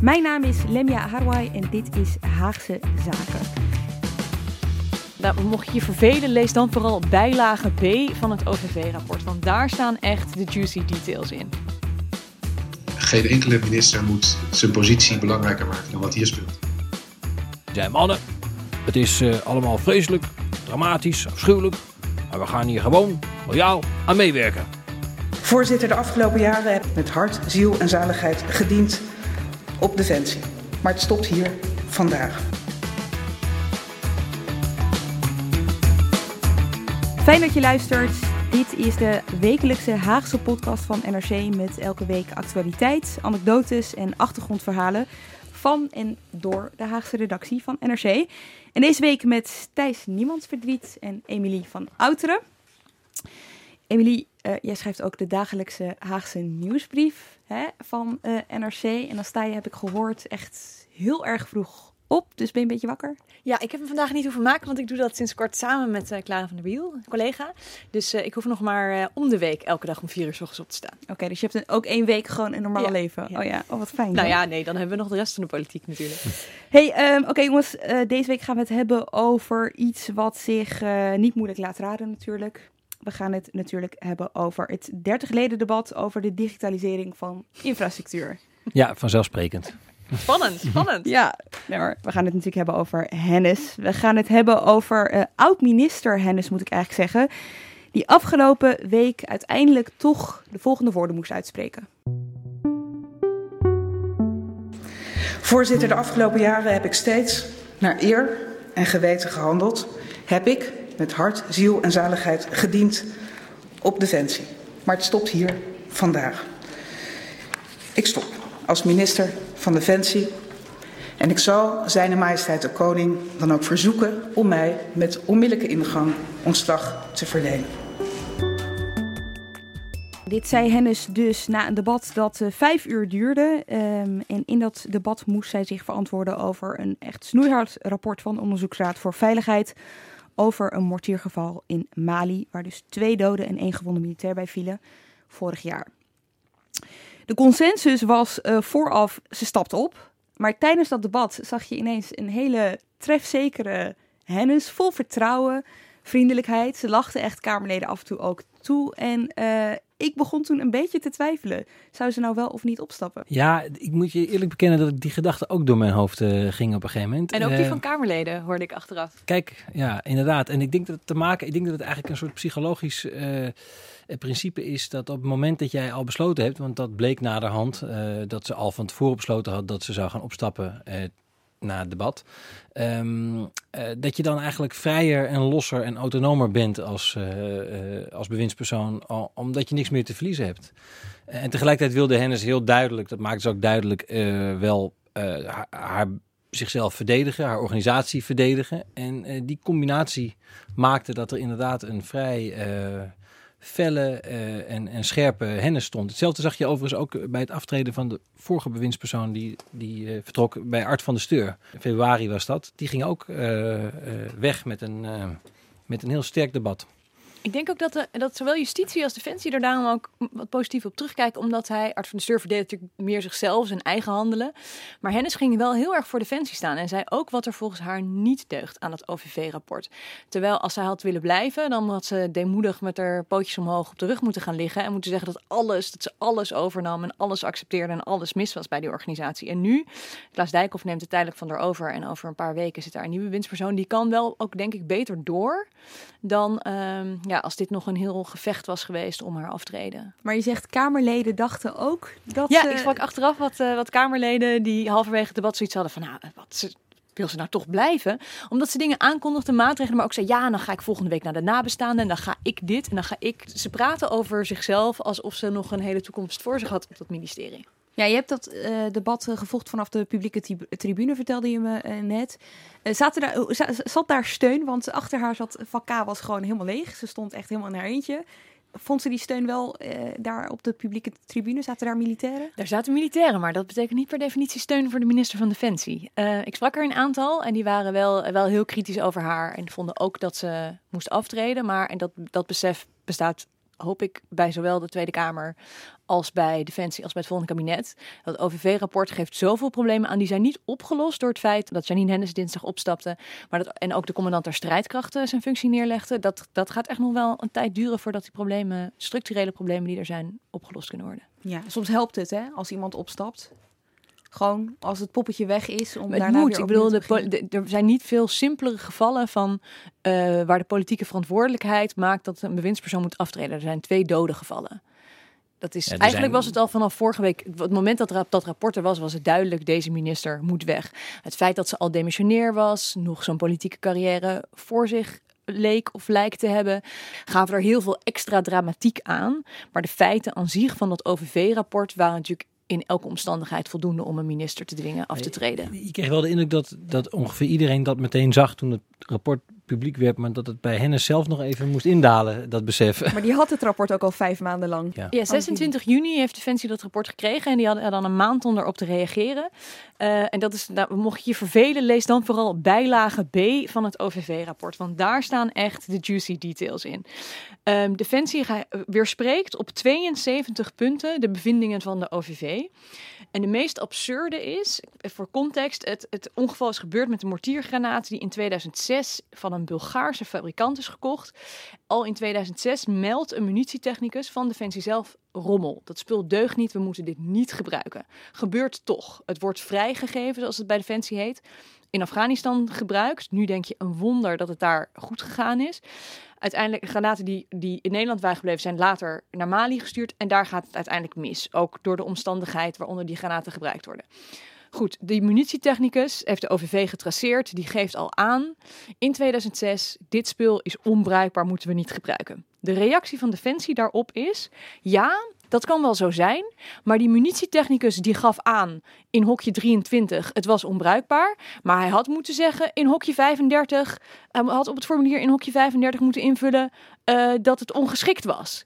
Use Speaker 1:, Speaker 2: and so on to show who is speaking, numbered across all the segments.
Speaker 1: Mijn naam is Lemia Harwai en dit is Haagse Zaken.
Speaker 2: Nou, mocht je je vervelen, lees dan vooral bijlage B van het OVV-rapport. Want daar staan echt de juicy details in.
Speaker 3: Geen enkele minister moet zijn positie belangrijker maken dan wat hier speelt.
Speaker 4: zijn mannen. Het is eh, allemaal vreselijk, dramatisch, afschuwelijk. Maar we gaan hier gewoon loyaal aan meewerken.
Speaker 5: Voorzitter, de afgelopen jaren heb ik met hart, ziel en zaligheid gediend op Defensie. Maar het stopt hier vandaag.
Speaker 1: Fijn dat je luistert. Dit is de wekelijkse Haagse podcast van NRC met elke week actualiteit, anekdotes en achtergrondverhalen van en door de Haagse redactie van NRC. En deze week met Thijs Niemandsverdriet en Emilie van Outeren. Emilie, uh, jij schrijft ook de dagelijkse Haagse nieuwsbrief hè, van uh, NRC. En dan sta je, heb ik gehoord, echt heel erg vroeg op. Dus ben je een beetje wakker?
Speaker 2: Ja, ik heb hem vandaag niet hoeven maken, want ik doe dat sinds kort samen met uh, Clara van der Wiel, collega. Dus uh, ik hoef nog maar uh, om de week elke dag om vier uur s ochtends op te staan.
Speaker 1: Oké, okay, dus je hebt een, ook één week gewoon een normaal
Speaker 2: ja,
Speaker 1: leven.
Speaker 2: Ja.
Speaker 1: Oh ja, oh wat fijn.
Speaker 2: Nou ja, nee, dan hebben we nog de rest van de politiek natuurlijk.
Speaker 1: hey, um, oké okay, jongens, deze week gaan we het hebben over iets wat zich niet moeilijk laat raden natuurlijk. We gaan het natuurlijk hebben over het 30 leden debat over de digitalisering van infrastructuur.
Speaker 4: Ja, vanzelfsprekend.
Speaker 2: Spannend, spannend.
Speaker 1: ja, nee, maar we gaan het natuurlijk hebben over Hennis. We gaan het hebben over uh, oud-minister Hennis, moet ik eigenlijk zeggen. Die afgelopen week uiteindelijk toch de volgende woorden moest uitspreken.
Speaker 5: Voorzitter, de afgelopen jaren heb ik steeds naar eer en geweten gehandeld. Heb ik met hart, ziel en zaligheid gediend op Defensie. Maar het stopt hier vandaag. Ik stop als minister van Defensie. En ik zal zijn majesteit de koning dan ook verzoeken om mij met onmiddellijke ingang ontslag te verlenen.
Speaker 1: Dit zei Hennis dus na een debat dat uh, vijf uur duurde. Um, en in dat debat moest zij zich verantwoorden over een echt snoeihard rapport van de Onderzoeksraad voor Veiligheid. Over een mortiergeval in Mali, waar dus twee doden en één gewonde militair bij vielen vorig jaar. De consensus was uh, vooraf, ze stapt op. Maar tijdens dat debat zag je ineens een hele trefzekere Hennis, vol vertrouwen, vriendelijkheid. Ze lachten echt Kamerleden af en toe ook toe. En uh, ik begon toen een beetje te twijfelen. Zou ze nou wel of niet opstappen?
Speaker 4: Ja, ik moet je eerlijk bekennen dat die gedachte ook door mijn hoofd uh, ging op een gegeven moment.
Speaker 2: En ook die uh, van Kamerleden hoorde ik achteraf.
Speaker 4: Kijk, ja, inderdaad. En ik denk dat het te maken, ik denk dat het eigenlijk een soort psychologisch uh, principe is dat op het moment dat jij al besloten hebt, want dat bleek naderhand, dat ze al van tevoren besloten had dat ze zou gaan opstappen na het debat. Um, uh, dat je dan eigenlijk vrijer en losser en autonomer bent als, uh, uh, als bewindspersoon, omdat je niks meer te verliezen hebt. en tegelijkertijd wilde Hennis heel duidelijk, dat maakte ze ook duidelijk, wel haar, zichzelf verdedigen, haar organisatie verdedigen. En die combinatie maakte dat er inderdaad een vrij felle uh, en, en scherpe hennis stond. Hetzelfde zag je overigens ook bij het aftreden van de vorige bewindspersoon die, die uh, vertrok bij Art van de Steur. In februari was dat. Die ging ook uh, weg met een, met een heel sterk debat.
Speaker 2: Ik denk ook dat, dat zowel justitie als defensie er daarom ook wat positief op terugkijken. Omdat hij, Art van de Steur, verdedigt natuurlijk meer zichzelf, zijn eigen handelen. Maar Hennis ging wel heel erg voor defensie staan. En zei ook wat er volgens haar niet deugt aan het OVV-rapport. Terwijl als zij had willen blijven, dan had ze deemoedig met haar pootjes omhoog op de rug moeten gaan liggen. En moeten zeggen dat alles, dat ze alles overnam en alles accepteerde en alles mis was bij die organisatie. En nu, Klaas Dijkhoff neemt het tijdelijk van haar over. En over een paar weken zit daar een nieuwe winstpersoon. Die kan wel ook, denk ik, beter door dan ja, als dit nog een heel gevecht was geweest om haar aftreden.
Speaker 1: Maar je zegt Kamerleden dachten ook dat
Speaker 2: Ja, ik sprak achteraf wat, uh, wat Kamerleden die halverwege het debat zoiets hadden van... nou, wat ze, wil ze nou toch blijven? Omdat ze dingen aankondigden, maatregelen, maar ook zei... ja, dan ga ik volgende week naar de nabestaanden en dan ga ik dit en dan ga ik... Ze praten over zichzelf alsof ze nog een hele toekomst voor zich had op dat ministerie.
Speaker 1: Ja, je hebt dat uh, debat gevolgd vanaf de publieke tribune, vertelde je me uh, net. Uh, zaten daar, zat daar steun? Want achter haar zat Vakka was gewoon helemaal leeg. Ze stond echt helemaal in haar eentje. Vond ze die steun wel daar op de publieke tribune? Zaten daar militairen?
Speaker 2: Daar zaten militairen, maar dat betekent niet per definitie steun voor de minister van Defensie. ik sprak er een aantal en die waren wel, wel heel kritisch over haar. En vonden ook dat ze moest aftreden. Maar, en dat, dat besef bestaat hoop ik bij zowel de Tweede Kamer als bij Defensie als bij het volgende kabinet. Dat OVV-rapport geeft zoveel problemen aan. Die zijn niet opgelost door het feit dat Janine Hennis dinsdag opstapte. Maar dat, en ook de commandant der strijdkrachten zijn functie neerlegde. Dat, dat gaat echt nog wel een tijd duren voordat die problemen, structurele problemen die er zijn, opgelost kunnen worden.
Speaker 1: Ja, soms helpt het hè, als iemand opstapt. Gewoon als het poppetje weg is. Om
Speaker 2: het
Speaker 1: daarna
Speaker 2: moet. Ik bedoel, de, er zijn niet veel simpelere gevallen van uh, waar de politieke verantwoordelijkheid maakt dat een bewindspersoon moet aftreden. Er zijn twee dode gevallen. Dat is, eigenlijk was het al vanaf vorige week, het moment dat dat rapport er was, was het duidelijk, deze minister moet weg. Het feit dat ze al demissionair was, nog zo'n politieke carrière voor zich leek of lijkt te hebben, gaven er heel veel extra dramatiek aan. Maar de feiten aan zich van dat OVV-rapport waren natuurlijk in elke omstandigheid voldoende om een minister te dwingen af te treden.
Speaker 4: Je kreeg wel de indruk dat, dat ongeveer iedereen dat meteen zag toen het rapport publiek werd, maar dat het bij hen zelf nog even moest indalen, dat besef.
Speaker 1: Maar die had het rapport ook al vijf maanden lang.
Speaker 2: Ja, 26 juni heeft Defensie dat rapport gekregen en die hadden er dan een maand om erop te reageren. Uh, en dat is, nou, mocht je je vervelen, lees dan vooral bijlage B van het OVV-rapport, want daar staan echt de juicy details in. Um, Defensie weerspreekt op 72 punten de bevindingen van de OVV. En de meest absurde is, voor context, het, het ongeval is gebeurd met een mortiergranaat die in 2006 van een Bulgaarse fabrikant is gekocht. Al in 2006 meldt een munitietechnicus van Defensie zelf rommel. Dat spul deugt niet, we moeten dit niet gebruiken. Gebeurt toch. Het wordt vrijgegeven, zoals het bij Defensie heet. In Afghanistan gebruikt. Nu denk je een wonder dat het daar goed gegaan is. Uiteindelijk, granaten die, die in Nederland waren gebleven, zijn later naar Mali gestuurd. En daar gaat het uiteindelijk mis. Ook door de omstandigheid waaronder die granaten gebruikt worden. Goed, de munitietechnicus heeft de OVV getraceerd. Die geeft al aan in 2006: dit spul is onbruikbaar, moeten we niet gebruiken. De reactie van Defensie daarop is: ja, dat kan wel zo zijn, maar die munitietechnicus die gaf aan in hokje 23 het was onbruikbaar, maar hij had moeten zeggen in hokje 35, hij had op het formulier in hokje 35 moeten invullen uh, dat het ongeschikt was.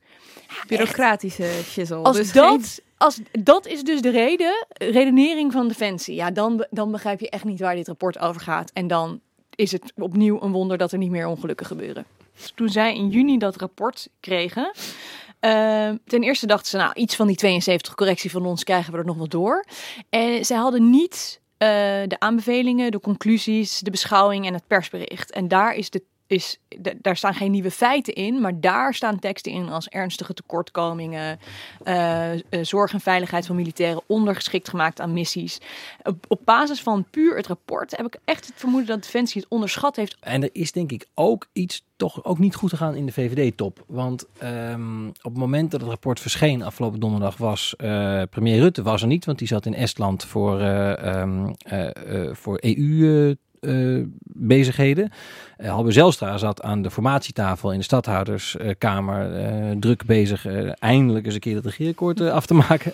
Speaker 1: Bureaucratische shizzle.
Speaker 2: Als dus dat als dat is dus de reden, redenering van Defensie. Ja, dan, dan begrijp je echt niet waar dit rapport over gaat. En dan is het opnieuw een wonder dat er niet meer ongelukken gebeuren. Toen zij in juni dat rapport kregen, uh, ten eerste dachten ze, nou, iets van die 72 correctie van ons krijgen we er nog wel door. En zij hadden niet uh, de aanbevelingen, de conclusies, de beschouwing en het persbericht. En daar is de is, daar staan geen nieuwe feiten in, maar daar staan teksten in als ernstige tekortkomingen, uh, zorg en veiligheid van militairen ondergeschikt gemaakt aan missies. Op, basis van puur het rapport heb ik echt het vermoeden dat Defensie het onderschat heeft.
Speaker 4: En er is denk ik ook iets toch ook niet goed te gaan in de VVD-top. Want um, op het moment dat het rapport verscheen afgelopen donderdag was uh, premier Rutte was er niet, want die zat in Estland voor, um, voor EU uh, bezigheden. Uh, Halbe Zelstra zat aan de formatietafel in de stadhouderskamer uh, druk bezig eindelijk eens een keer het regeerakkoord af te maken.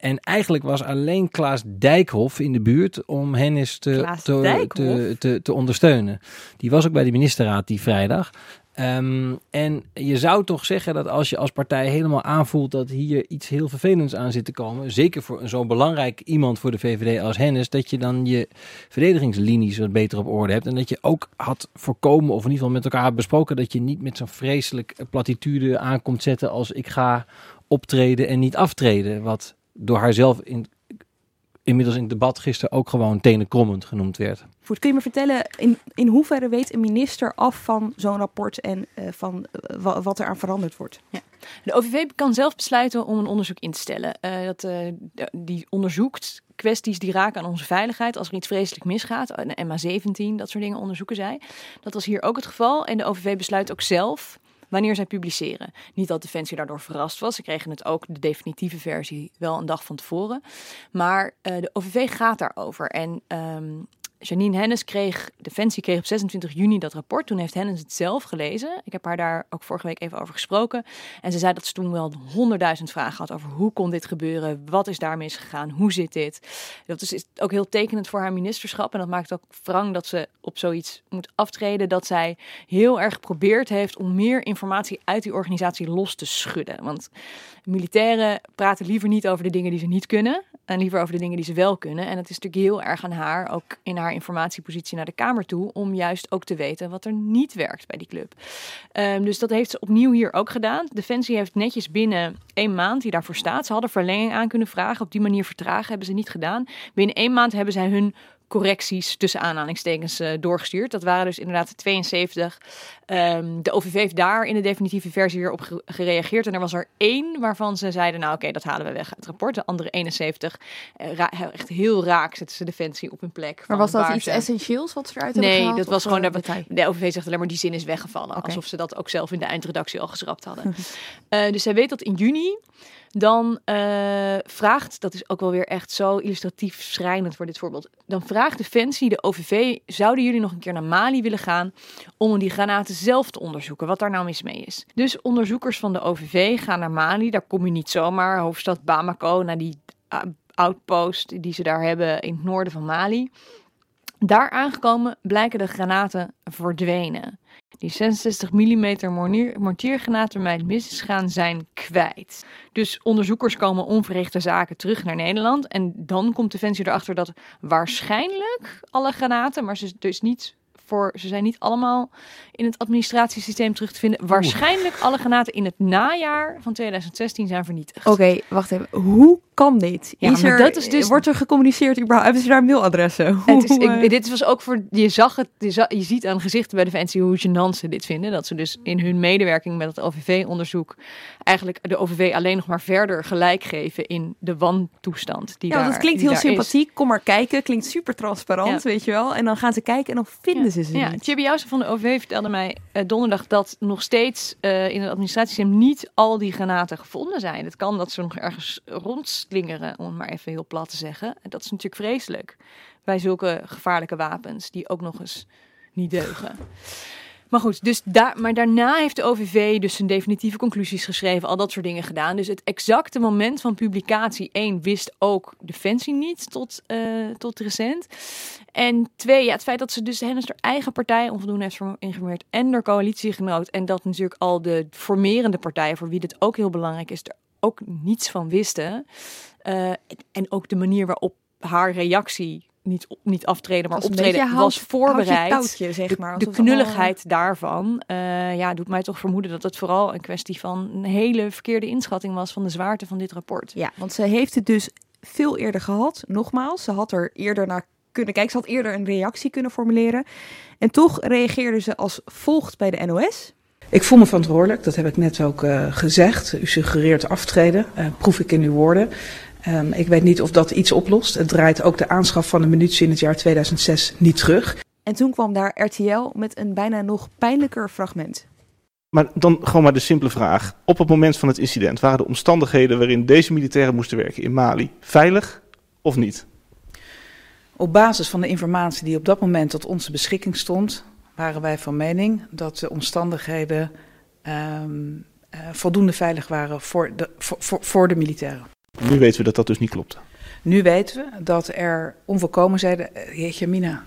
Speaker 4: en eigenlijk was alleen Klaas Dijkhoff in de buurt om Hennis te, te, te, te, te ondersteunen. Die was ook bij de ministerraad die vrijdag. Um, en je zou toch zeggen dat als je als partij helemaal aanvoelt dat hier iets heel vervelends aan zit te komen, zeker voor zo'n belangrijk iemand voor de VVD als Hennis, dat je dan je verdedigingslinies wat beter op orde hebt. En dat je ook had voorkomen, of in ieder geval met elkaar besproken, dat je niet met zo'n vreselijk platitude aankomt zetten als ik ga optreden en niet aftreden. Wat door haarzelf in inmiddels in het debat gisteren ook gewoon tenenkrommend genoemd werd.
Speaker 1: Goed, kun je me vertellen in, in hoeverre weet een minister af van zo'n rapport en uh, van uh, wat er aan veranderd wordt? Ja.
Speaker 2: De OVV kan zelf besluiten om een onderzoek in te stellen. Uh, dat, die onderzoekt kwesties die raken aan onze veiligheid. Als er iets vreselijk misgaat, de MA17, dat soort dingen onderzoeken zij. Dat was hier ook het geval. En de OVV besluit ook zelf wanneer zij publiceren. Niet dat Defensie daardoor verrast was. Ze kregen het ook, de definitieve versie, wel een dag van tevoren. Maar uh, de OVV gaat daarover. En um, Janine Hennis kreeg, Defensie kreeg op 26 juni dat rapport. Toen heeft Hennis het zelf gelezen. Ik heb haar daar ook vorige week even over gesproken. En ze zei dat ze toen wel honderdduizend vragen had over hoe kon dit gebeuren? Wat is daar misgegaan? Hoe zit dit? Dat is, ook heel tekenend voor haar ministerschap. En dat maakt ook wrang dat ze op zoiets moet aftreden. Dat zij heel erg geprobeerd heeft om meer informatie uit die organisatie los te schudden. Want militairen praten liever niet over de dingen die ze niet kunnen. En liever over de dingen die ze wel kunnen. En het is natuurlijk heel erg aan haar, ook in haar informatiepositie naar de Kamer toe, om juist ook te weten wat er niet werkt bij die club. Um, dus dat heeft ze opnieuw hier ook gedaan. Defensie heeft netjes binnen één maand die daarvoor staat. Ze hadden verlenging aan kunnen vragen. Op die manier vertragen hebben ze niet gedaan. Binnen één maand hebben zij hun correcties tussen aanhalingstekens uh, doorgestuurd. Dat waren dus inderdaad 72. Um, ehm, de OVV heeft daar in de definitieve versie weer op gereageerd. En er was er één waarvan ze zeiden, nou oké, dat halen we weg uit het rapport. De andere 71, uh, echt heel raak zetten ze Defensie op hun plek.
Speaker 1: Maar was dat iets ze... essentieels wat ze eruit
Speaker 2: nee,
Speaker 1: hebben
Speaker 2: Nee, dat was gewoon, de, de OVV zegt alleen maar die zin is weggevallen. Okay. Alsof ze dat ook zelf in de eindredactie al geschrapt hadden. uh, dus zij weet dat in juni dan uh, vraagt, dat is ook wel weer echt zo illustratief schrijnend voor dit voorbeeld. Dan vraagt Defensie, de OVV, zouden jullie nog een keer naar Mali willen gaan om die granaten zelf te onderzoeken, wat daar nou mis mee is. Dus onderzoekers van de OVV gaan naar Mali, daar kom je niet zomaar, hoofdstad Bamako, naar die uh, outpost die ze daar hebben in het noorden van Mali. Daar aangekomen blijken de granaten verdwenen. Die 66 mm mortiergranaten bij het mis gaan zijn kwijt. Dus onderzoekers komen onverrichte zaken terug naar Nederland. En dan komt Defensie erachter dat waarschijnlijk alle granaten, maar ze dus niet voor, ze zijn niet allemaal in het administratiesysteem terug te vinden. Waarschijnlijk alle granaten in het najaar van 2016 zijn vernietigd.
Speaker 1: Oké, wacht even. Hoe kan dit? Ja, is er, dat is dus... Wordt er gecommuniceerd überhaupt? Hebben ze daar mailadressen?
Speaker 2: Het is, ik, dit was ook voor... Je zag het, je, zag, je ziet aan gezichten bij de Defensie hoe gênant ze dit vinden. Dat ze dus in hun medewerking met het OVV-onderzoek eigenlijk de OVV alleen nog maar verder gelijk geven in de wantoestand die ja, daar
Speaker 1: dat klinkt heel sympathiek. Kom maar kijken. Klinkt super transparant, weet je wel. En dan gaan ze kijken en dan vinden ze ze
Speaker 2: ja.
Speaker 1: niet.
Speaker 2: Chibi Jousen van de OVV vertelde mij uh, donderdag dat nog steeds uh, in het administratiesysteem niet al die granaten gevonden zijn. Het kan dat ze nog ergens rondslingeren, om het maar even heel plat te zeggen. En dat is natuurlijk vreselijk bij zulke gevaarlijke wapens die ook nog eens niet deugen. Maar goed, dus daar, maar daarna heeft de OVV dus zijn definitieve conclusies geschreven, al dat soort dingen gedaan. Dus het exacte moment van publicatie, één, wist ook Defensie niet tot, uh, tot recent. En twee, ja, het feit dat ze dus Hennis haar eigen partij onvoldoende heeft geïnformeerd en door coalitiegenoot. En dat natuurlijk al de formerende partijen, voor wie dit ook heel belangrijk is, er ook niets van wisten. Uh, en ook de manier waarop haar reactie niet, niet aftreden, maar optreden was voorbereid.
Speaker 1: Touwtje, zeg maar,
Speaker 2: de, de knulligheid daarvan uh, ja, doet mij toch vermoeden dat het vooral een kwestie van een hele verkeerde inschatting was van de zwaarte van dit rapport.
Speaker 1: Ja, want ze heeft het dus veel eerder gehad. Nogmaals, ze had er eerder naar kunnen kijken. Ze had eerder een reactie kunnen formuleren. En toch reageerde ze als volgt bij de NOS.
Speaker 5: Ik voel me verantwoordelijk, dat heb ik net ook uh, gezegd. U suggereert aftreden, uh, proef ik in uw woorden. Um, ik weet niet of dat iets oplost. Het draait ook de aanschaf van de munitie in het jaar 2006 niet terug.
Speaker 1: En toen kwam daar RTL met een bijna nog pijnlijker fragment.
Speaker 6: Maar dan gewoon maar de simpele vraag. Op het moment van het incident waren de omstandigheden waarin deze militairen moesten werken in Mali veilig of niet?
Speaker 5: Op basis van de informatie die op dat moment tot onze beschikking stond, waren wij van mening dat de omstandigheden um, uh, voldoende veilig waren voor de, voor, voor, voor de militairen.
Speaker 6: Nu weten we dat dat dus niet klopt.
Speaker 5: Nu weten we dat er onvolkomen zijn. Uh, jeetje, Mina.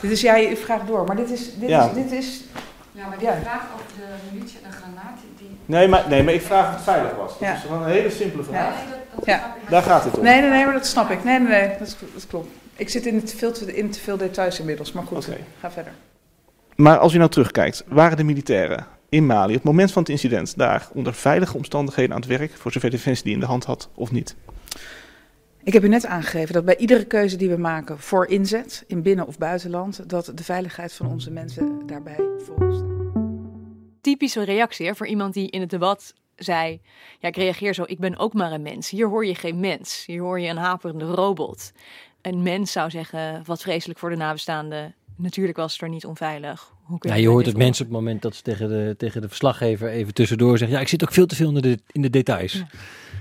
Speaker 5: Dit is, jij ja, vraagt door, maar dit is. Dit ja. is, dit is
Speaker 7: ja, maar die ja. vraag of de munitie en granaat. Die...
Speaker 6: Nee, maar, nee, maar ik vraag of het veilig was. Dat is gewoon een hele simpele vraag. Ja, dat, dat ja. Daar gaat het om.
Speaker 5: Nee, nee, nee, maar dat snap ik. Nee, nee, nee, dat, dat klopt. Ik zit in, te veel, in te veel details inmiddels, maar goed, okay. ga verder.
Speaker 6: Maar als je nou terugkijkt, waren de militairen in Mali op het moment van het incident daar onder veilige omstandigheden aan het werk, voor zover Defensie die in de hand had of niet?
Speaker 5: Ik heb u net aangegeven dat bij iedere keuze die we maken voor inzet, in binnen- of buitenland, dat de veiligheid van onze mensen daarbij voorop staat.
Speaker 2: Typische reactie voor iemand die in het debat zei: Ja, ik reageer zo, ik ben ook maar een mens. Hier hoor je geen mens, hier hoor je een haperende robot. Een mens zou zeggen: Wat vreselijk voor de nabestaanden. Natuurlijk was het er niet onveilig.
Speaker 4: Hoe kun je ja, je hoort het mensen op het moment dat ze tegen de, tegen de verslaggever even tussendoor zeggen: Ja, ik zit ook veel te veel in de, in de details. Ja.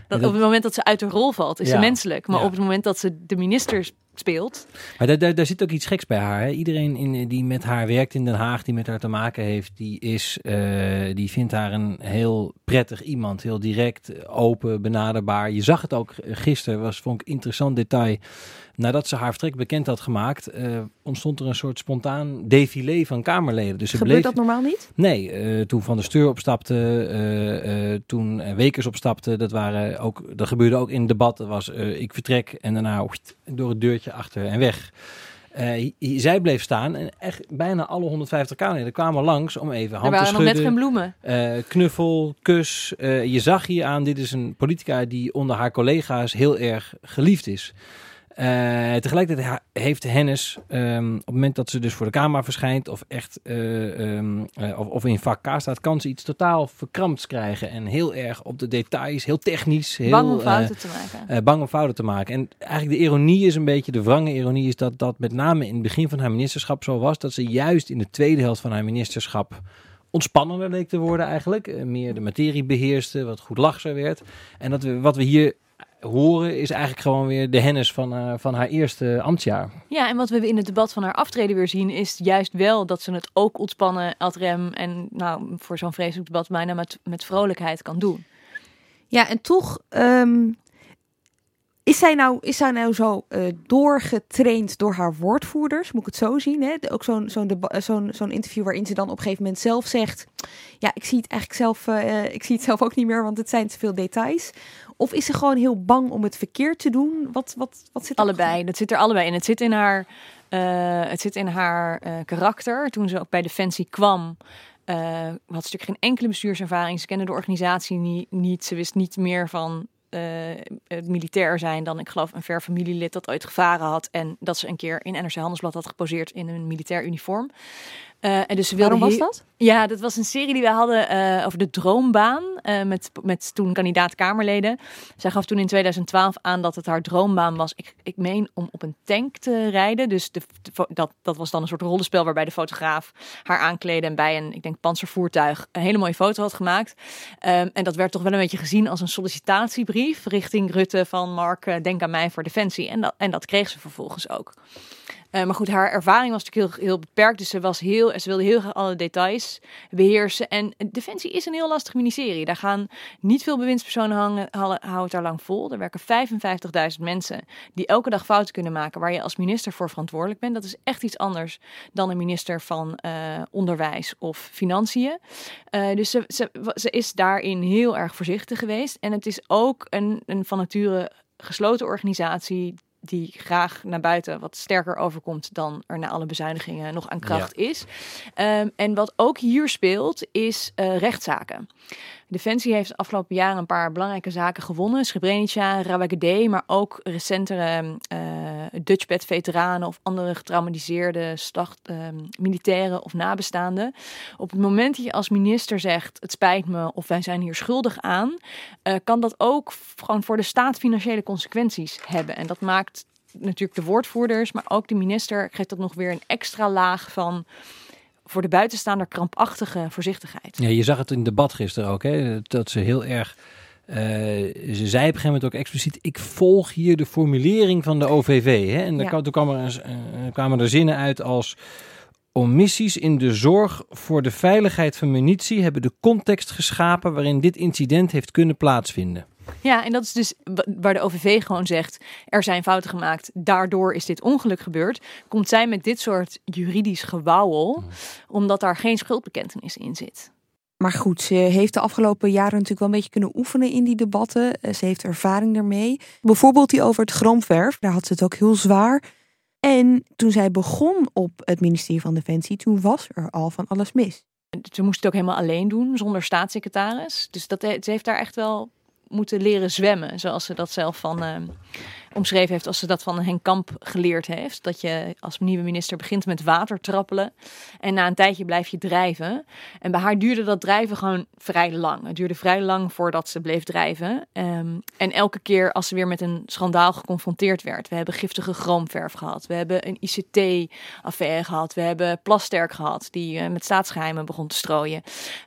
Speaker 2: Dat, Op het moment dat ze uit de rol valt, is ja. ze menselijk. Maar ja. op het moment dat ze de ministers speelt.
Speaker 4: Maar daar, daar, daar zit ook iets geks bij haar. Hè? Iedereen in, die met haar werkt in Den Haag, die met haar te maken heeft, die, is, uh, die vindt haar een heel prettig iemand. Heel direct, open, benaderbaar. Je zag het ook gisteren, was, vond ik interessant detail. Nadat ze haar vertrek bekend had gemaakt, uh, ontstond er een soort spontaan défilé van Kamerleden. Dus
Speaker 1: Gebeurt bleef... dat normaal niet?
Speaker 4: Nee, uh, toen Van der Steur opstapte, toen Wekers opstapte, dat, waren ook, dat gebeurde ook in debat. Dat was ik vertrek en daarna door het deurtje achter en weg. Uh, zij bleef staan en echt bijna alle 150 Kamerleden kwamen langs om even hand te schudden. Er waren nog net
Speaker 2: geen bloemen.
Speaker 4: Uh, knuffel, kus. Uh, je zag hier aan, dit is een politica die onder haar collega's heel erg geliefd is. Uh, tegelijkertijd heeft Hennis, um, op het moment dat ze dus voor de camera verschijnt of echt uh, um, uh, of, of, in vak K staat, kan ze iets totaal verkrampt krijgen. En heel erg op de details, heel technisch. Heel,
Speaker 2: bang om fouten te maken.
Speaker 4: bang om fouten te maken. En eigenlijk de ironie is een beetje, de wrange ironie is dat dat met name in het begin van haar ministerschap zo was. Dat ze juist in de tweede helft van haar ministerschap ontspannender leek te worden eigenlijk. meer de materie beheerste, wat goed lachser werd. En dat we, wat we hier horen is eigenlijk gewoon weer de hennis van, uh, van haar eerste ambtsjaar.
Speaker 2: Ja, en wat we in het debat van haar aftreden weer zien, is juist wel dat ze het ook ontspannen, ad rem en nou, voor zo'n vreselijk debat bijna met, met vrolijkheid kan doen.
Speaker 1: Ja, en toch um, is zij nou, is zij nou zo uh, doorgetraind door haar woordvoerders? Moet ik het zo zien? Hè? Ook zo'n zo'n zo'n zo'n interview waarin ze dan op een gegeven moment zelf zegt: Ja, ik zie het eigenlijk zelf, uh, ik zie het zelf ook niet meer, want het zijn te veel details. Of is ze gewoon heel bang om het verkeerd te doen? Wat, wat, wat zit
Speaker 2: allebei? Dat zit er allebei in. Het zit in haar, uh, het zit in haar uh, karakter. Toen ze ook bij Defensie kwam, uh, had ze natuurlijk geen enkele bestuurservaring. Ze kende de organisatie niet. niet. Ze wist niet meer van uh, militair zijn dan ik geloof een ver familielid dat ooit gevaren had en dat ze een keer in NRC Handelsblad had geposeerd in een militair uniform. Uh, en dus
Speaker 1: Waarom was dat?
Speaker 2: Ja, dat was een serie die we hadden uh, over de droombaan uh, met, met toen kandidaat Kamerleden. Zij gaf toen in 2012 aan dat het haar droombaan was. Ik, ik meen om op een tank te rijden. Dus de, de, dat, dat was dan een soort rollenspel waarbij de fotograaf haar aankleden en bij een, ik denk, panzervoertuig een hele mooie foto had gemaakt. Um, en dat werd toch wel een beetje gezien als een sollicitatiebrief richting Rutte van Mark, denk aan mij voor Defensie. En dat, en dat kreeg ze vervolgens ook. Uh, maar goed, haar ervaring was natuurlijk heel, heel beperkt. Dus ze, was heel, ze wilde heel graag alle details beheersen. En Defensie is een heel lastig ministerie. Daar gaan niet veel bewindspersonen hangen, houden het daar lang vol. Er werken 55.000 mensen die elke dag fouten kunnen maken. Waar je als minister voor verantwoordelijk bent. Dat is echt iets anders dan een minister van uh, Onderwijs of Financiën. Dus ze, ze, ze is daarin heel erg voorzichtig geweest. En het is ook een, een van nature gesloten organisatie die graag naar buiten wat sterker overkomt dan er na alle bezuinigingen nog aan kracht is. Um, en wat ook hier speelt, is uh, rechtszaken. Defensie heeft de afgelopen jaren een paar belangrijke zaken gewonnen. Srebrenica, Rawagede, maar ook recentere uh, Dutchbed-veteranen of andere getraumatiseerde uh, militairen of nabestaanden. Op het moment dat je als minister zegt, het spijt me of wij zijn hier schuldig aan, uh, kan dat ook gewoon voor de staat financiële consequenties hebben. En dat maakt natuurlijk de woordvoerders, maar ook de minister geeft dat nog weer een extra laag van voor de buitenstaander krampachtige voorzichtigheid.
Speaker 4: Ja, je zag het in het debat gisteren ook, hè? dat ze heel erg. Uh, ze zei op een gegeven moment ook expliciet: Ik volg hier de formulering van de OVV. Hè? En ja. toen kwam er, uh, kwamen er zinnen uit als. Omissies in de zorg voor de veiligheid van munitie hebben de context geschapen waarin dit incident heeft kunnen plaatsvinden.
Speaker 2: Ja, en dat is dus waar de OVV gewoon zegt: er zijn fouten gemaakt, daardoor is dit ongeluk gebeurd. Komt zij met dit soort juridisch gewauwel, omdat daar geen schuldbekentenis in zit.
Speaker 1: Maar goed, ze heeft de afgelopen jaren natuurlijk wel een beetje kunnen oefenen in die debatten. Eh, ze heeft ervaring daarmee. Bijvoorbeeld die over het Gromwerf, daar had ze het ook heel zwaar. En toen zij begon op het ministerie van Defensie, toen was er al van alles mis.
Speaker 2: Ze moest het ook helemaal alleen doen, zonder staatssecretaris. Dus dat, ze heeft daar echt wel moeten leren zwemmen. Zoals ze dat zelf van uh, omschreven heeft, als ze dat van Henk Kamp geleerd heeft. Dat je als nieuwe minister begint met water trappelen. En na een tijdje blijf je drijven. En bij haar duurde dat drijven gewoon vrij lang. Het duurde vrij lang voordat ze bleef drijven. Um, en elke keer als ze weer met een schandaal geconfronteerd werd. We hebben giftige chroomverf gehad. We hebben een ICT-affaire gehad. We hebben Plasterk gehad, die uh, met staatsgeheimen begon te strooien.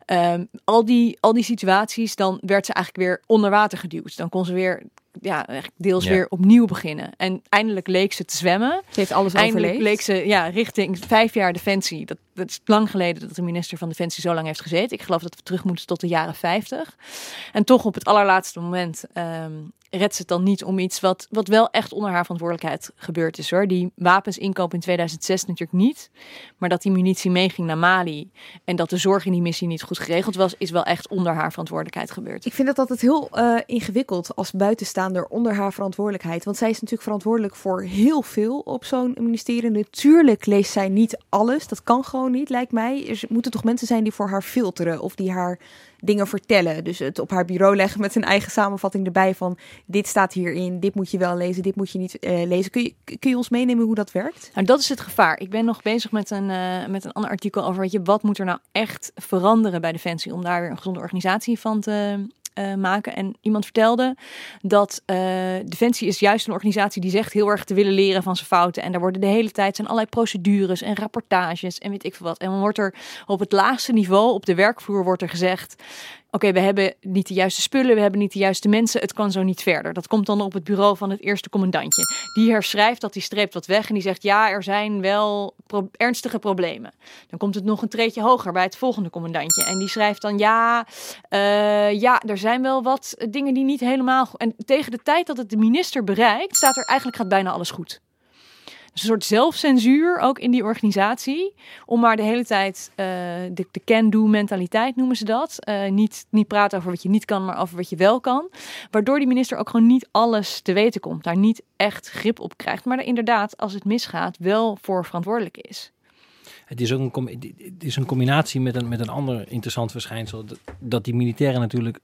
Speaker 2: Um, al, die, al die situaties, dan werd ze eigenlijk weer onder water geduwd. Dan kon ze weer ja, echt deels
Speaker 4: Ja.
Speaker 2: weer opnieuw beginnen. En eindelijk leek ze te zwemmen.
Speaker 1: Ze heeft alles
Speaker 2: Eindelijk
Speaker 1: overleefd.
Speaker 2: leek ze ja, richting vijf jaar defensie. Dat, dat is lang geleden dat de minister van Defensie zo lang heeft gezeten. Ik geloof dat we terug moeten tot de jaren 50. En toch op het allerlaatste moment ehm redt ze het dan niet om iets wat, wat wel echt onder haar verantwoordelijkheid gebeurd is hoor. Die wapens inkoop in 2006 natuurlijk niet. Maar dat die munitie meeging naar Mali en dat de zorg in die missie niet goed geregeld was, is wel echt onder haar verantwoordelijkheid gebeurd.
Speaker 1: Ik vind dat altijd heel eh, ingewikkeld als buitenstaander onder haar verantwoordelijkheid. Want zij is natuurlijk verantwoordelijk voor heel veel op zo'n ministerie. Natuurlijk leest zij niet alles. Dat kan gewoon niet, lijkt mij. Er moeten toch mensen zijn die voor haar filteren of die haar dingen vertellen. Dus het op haar bureau leggen met een eigen samenvatting erbij van dit staat hierin, dit moet je wel lezen, dit moet je niet eh, lezen. Kun je, kun je ons meenemen hoe dat werkt?
Speaker 2: Nou, dat is het gevaar. Ik ben nog bezig met een, eh, met een ander artikel over weet je, wat moet er nou echt veranderen bij Defensie om daar weer een gezonde organisatie van te eh, maken. En iemand vertelde dat eh, Defensie is juist een organisatie die zegt heel erg te willen leren van zijn fouten. En daar worden de hele tijd zijn allerlei procedures en rapportages en weet ik veel wat. En dan wordt er op het laagste niveau, op de werkvloer, wordt er gezegd. Oké, we hebben niet de juiste spullen, we hebben niet de juiste mensen, het kan zo niet verder. Dat komt dan op het bureau van het eerste commandantje. Die herschrijft dat, die streept wat weg en die zegt ja, er zijn wel ernstige problemen. Dan komt het nog een treetje hoger bij het volgende commandantje. En die schrijft dan ja, eh, ja, er zijn wel wat dingen die niet helemaal... En tegen de tijd dat het de minister bereikt, staat er eigenlijk gaat bijna alles goed. Een soort zelfcensuur ook in die organisatie. Om maar de hele tijd eh, de, de can-do mentaliteit noemen ze dat. Eh, niet, niet praten over wat je niet kan, maar over wat je wel kan. Waardoor die minister ook gewoon niet alles te weten komt. Daar niet echt grip op krijgt. Maar er inderdaad, als het misgaat, wel voor verantwoordelijk is.
Speaker 4: Het is ook een, het is een combinatie met een, met een ander interessant verschijnsel. Dat die militairen natuurlijk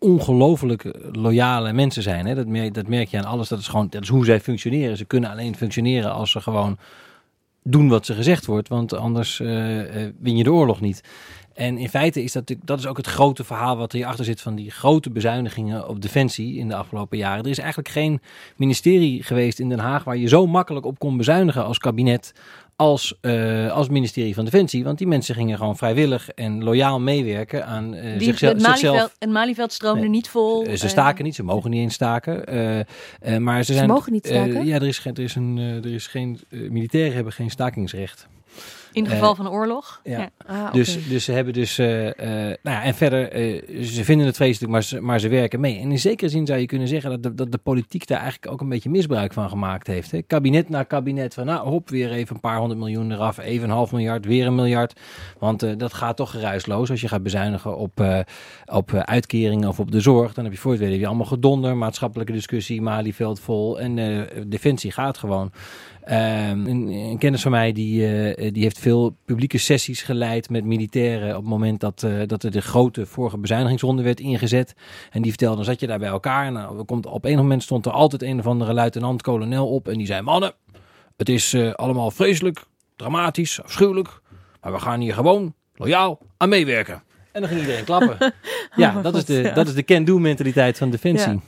Speaker 4: ongelooflijk loyale mensen zijn. Hè? Dat, merk, dat merk je aan alles. Dat is gewoon dat is hoe zij functioneren. Ze kunnen alleen functioneren als ze gewoon doen wat ze gezegd wordt. Want anders eh, eh, win je de oorlog niet. En in feite is dat, dat is ook het grote verhaal wat hierachter zit van die grote bezuinigingen op defensie in de afgelopen jaren. Er is eigenlijk geen ministerie geweest in Den Haag waar je zo makkelijk op kon bezuinigen als kabinet als, eh, als ministerie van Defensie. Want die mensen gingen gewoon vrijwillig en loyaal meewerken aan eh,
Speaker 2: Die,
Speaker 4: zichzelf.
Speaker 2: het, Malieveld,
Speaker 4: zichzelf.
Speaker 2: het Malieveld stroomde
Speaker 4: Nee.
Speaker 2: niet vol.
Speaker 4: Eh, ze staken niet, ze mogen niet eens staken. eh, eh, maar ze,
Speaker 1: Ze
Speaker 4: zijn,
Speaker 1: mogen niet staken?
Speaker 4: ja, er is geen, er is een, er is geen militairen hebben geen stakingsrecht.
Speaker 2: In geval
Speaker 4: eh,
Speaker 2: van oorlog.
Speaker 4: ja.
Speaker 2: Ja.
Speaker 1: Ah,
Speaker 4: Dus, dus ze hebben dus, eh, eh, nou ja, en verder, ze vinden het vreselijk, maar ze, maar ze werken mee. En in zekere zin zou je kunnen zeggen dat de, dat de politiek daar eigenlijk ook een beetje misbruik van gemaakt heeft. Hè? Kabinet na kabinet van, nou hop, weer even een paar honderd miljoen eraf, even een half miljard, weer een miljard. Want dat gaat toch geruisloos als je gaat bezuinigen op, op uitkeringen of op de zorg. Dan heb je voor het weten allemaal gedonder, maatschappelijke discussie, Malieveld vol en defensie gaat gewoon. Ehm, een, een kennis van mij die, die heeft veel publieke sessies geleid met militairen op het moment dat, eh, dat er de grote vorige bezuinigingsronde werd ingezet. En die vertelde, dan zat je daar bij elkaar. En nou, komt, op een moment stond er altijd een of andere luitenant-kolonel op en die zei, mannen, het is eh, allemaal vreselijk, dramatisch, afschuwelijk, maar we gaan hier gewoon loyaal aan meewerken. En dan ging iedereen klappen. ja, dat is de, dat is de can-do mentaliteit van Defensie.
Speaker 1: Ja.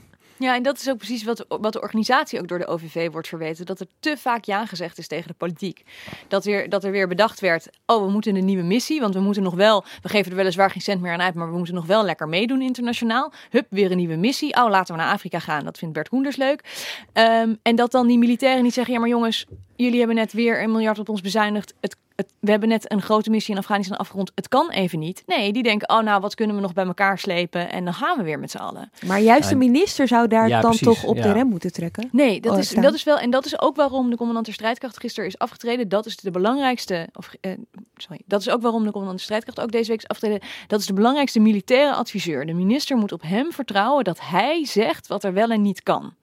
Speaker 2: Ja, en dat is ook precies wat, wat de organisatie ook door de OVV wordt verweten. Dat er te vaak ja gezegd is tegen de politiek. Dat, weer, dat er weer bedacht werd, oh, we moeten een nieuwe missie. Want we moeten nog wel, we geven er weliswaar geen cent meer aan uit, maar we moeten nog wel lekker meedoen internationaal. Hup, weer een nieuwe missie. Oh, laten we naar Afrika gaan. Dat vindt Bert Koenders leuk. Ehm, en dat dan die militairen niet zeggen, ja maar jongens, jullie hebben net weer een miljard op ons bezuinigd. Het, het, we hebben net een grote missie in Afghanistan afgerond. Het kan even niet. Nee, die denken, oh nou, wat kunnen we nog bij elkaar slepen? En dan gaan we weer met z'n allen.
Speaker 1: Maar juist de minister zou daar
Speaker 4: ja,
Speaker 1: dan
Speaker 4: precies,
Speaker 1: toch op
Speaker 4: ja.
Speaker 1: de rem moeten trekken.
Speaker 2: Nee, dat,
Speaker 1: Oh,
Speaker 2: is,
Speaker 1: staan.
Speaker 2: dat is wel. En dat is ook waarom de commandant der strijdkracht gisteren is afgetreden. Dat is de belangrijkste. Of, eh, sorry. Dat is ook waarom de commandant der strijdkracht ook deze week is afgetreden. Dat is de belangrijkste militaire adviseur. De minister moet op hem vertrouwen dat hij zegt wat er wel en niet kan.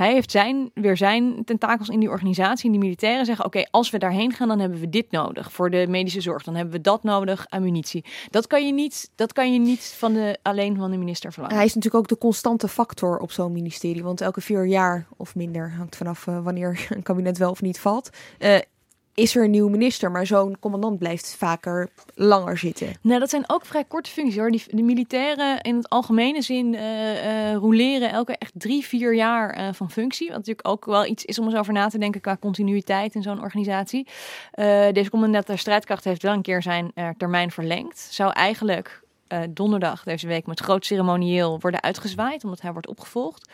Speaker 2: Hij heeft zijn, weer zijn tentakels in die organisatie. En die militairen zeggen: Oké, als we daarheen gaan, dan hebben we dit nodig. Voor de medische zorg. Dan hebben we dat nodig aan munitie. Dat kan je niet, dat kan je niet van de, alleen van de minister verlangen.
Speaker 1: Hij is natuurlijk ook de constante factor op zo'n ministerie. Want elke vier jaar of minder, hangt vanaf eh, wanneer een kabinet wel of niet valt, eh, is er een nieuwe minister. Maar zo'n commandant blijft vaker langer zitten.
Speaker 2: Nou, dat zijn ook vrij korte functies hoor. Die, de militairen in het algemene zin eh roleren elke echt drie, vier jaar eh, van functie. Wat natuurlijk ook wel iets is om eens over na te denken qua continuïteit in zo'n organisatie. Deze commandant der strijdkracht heeft wel een keer zijn termijn verlengd. Zou eigenlijk uh, donderdag deze week met groot ceremonieel worden uitgezwaaid, omdat hij wordt opgevolgd.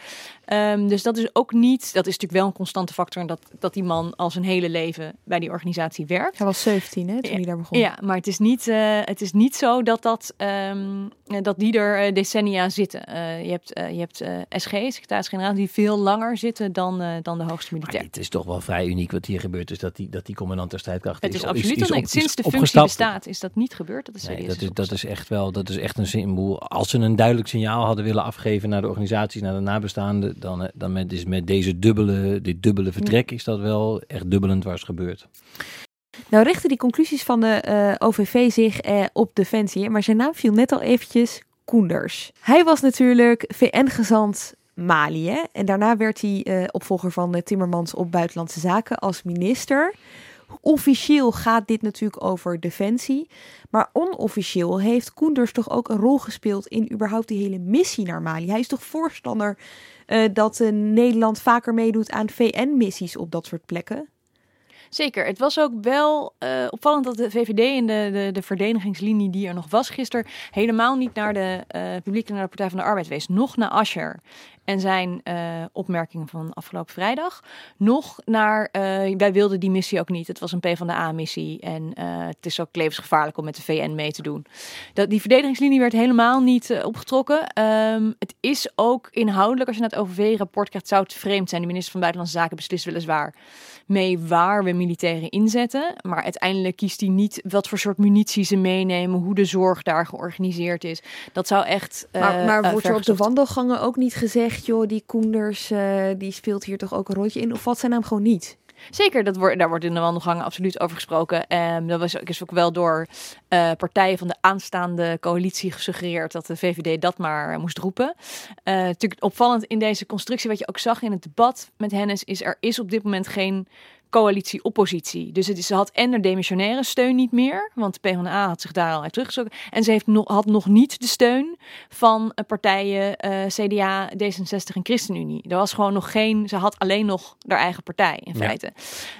Speaker 2: Um, dus dat is ook niet, dat is natuurlijk wel een constante factor, dat, dat die man al zijn hele leven bij die organisatie werkt.
Speaker 1: Hij was 17 hè, toen hij daar begon.
Speaker 2: Ja, maar het is niet, uh, het is niet zo dat, dat, um, dat die er decennia zitten. je hebt, je hebt SG, secretaris-generaal, die veel langer zitten dan, dan de hoogste militair.
Speaker 4: het is toch wel vrij uniek wat hier gebeurt, is dat die, dat die commandant der strijdkrachten
Speaker 2: het is.
Speaker 4: is
Speaker 2: absoluut
Speaker 4: is, is
Speaker 2: op, sinds de functie bestaat is dat niet gebeurd. Dat is,
Speaker 4: nee, dat, is, dat is echt wel, dat is echt een symbool. Als ze een duidelijk signaal hadden willen afgeven naar de organisaties, naar de nabestaanden, dan, dan met, is met deze dubbele, dit dubbele vertrek is dat wel echt dubbelend waar is gebeurd.
Speaker 1: Nou richten die conclusies van de uh, OVV zich uh, op Defensie, maar zijn naam viel net al eventjes Koenders. Hij was natuurlijk VN-gezant Mali. Hè? En daarna werd hij uh, opvolger van Timmermans op Buitenlandse Zaken als minister. Officieel gaat dit natuurlijk over defensie. Maar onofficieel heeft Koenders toch ook een rol gespeeld in überhaupt die hele missie naar Mali. Hij is toch voorstander uh, dat uh, Nederland vaker meedoet aan VN-missies op dat soort plekken?
Speaker 2: Zeker. Het was ook wel uh, opvallend dat de VVD in de, de, de verdedigingslinie die er nog was gisteren helemaal niet naar de uh, publieke naar de Partij van de Arbeid wees. Nog naar Ascher en zijn uh, opmerkingen van afgelopen vrijdag. Nog naar, wij wilden die missie ook niet. Het was een PvdA-missie en het is ook levensgevaarlijk om met de VN mee te doen. Dat, die verdedigingslinie werd helemaal niet opgetrokken. Um, het is ook inhoudelijk, als je naar het OVV-rapport krijgt, zou het vreemd zijn. De minister van Buitenlandse Zaken beslist weliswaar mee waar we militairen inzetten. Maar uiteindelijk kiest hij niet wat voor soort munitie ze meenemen, hoe de zorg daar georganiseerd is. Dat zou echt.
Speaker 1: Maar, maar wordt er op de wandelgangen ook niet gezegd, joh, die Koenders, uh, die speelt hier toch ook een rondje in? Of wat zijn naam gewoon niet?
Speaker 2: Zeker, dat wordt, daar wordt in de wandelgangen absoluut over gesproken. Um, dat was is ook wel door uh, partijen van de aanstaande coalitie gesuggereerd dat de VVD dat maar moest roepen. Uh, natuurlijk opvallend in deze constructie, wat je ook zag in het debat met Hennis, is er is op dit moment geen coalitie-oppositie. Dus het is, ze had en de demissionaire steun niet meer, want de PvdA had zich daar al uit teruggezogen. En ze heeft nog, had nog niet de steun van uh, partijen uh, CDA, D66 en ChristenUnie. Er was gewoon nog geen, ze had alleen nog haar eigen partij in feite.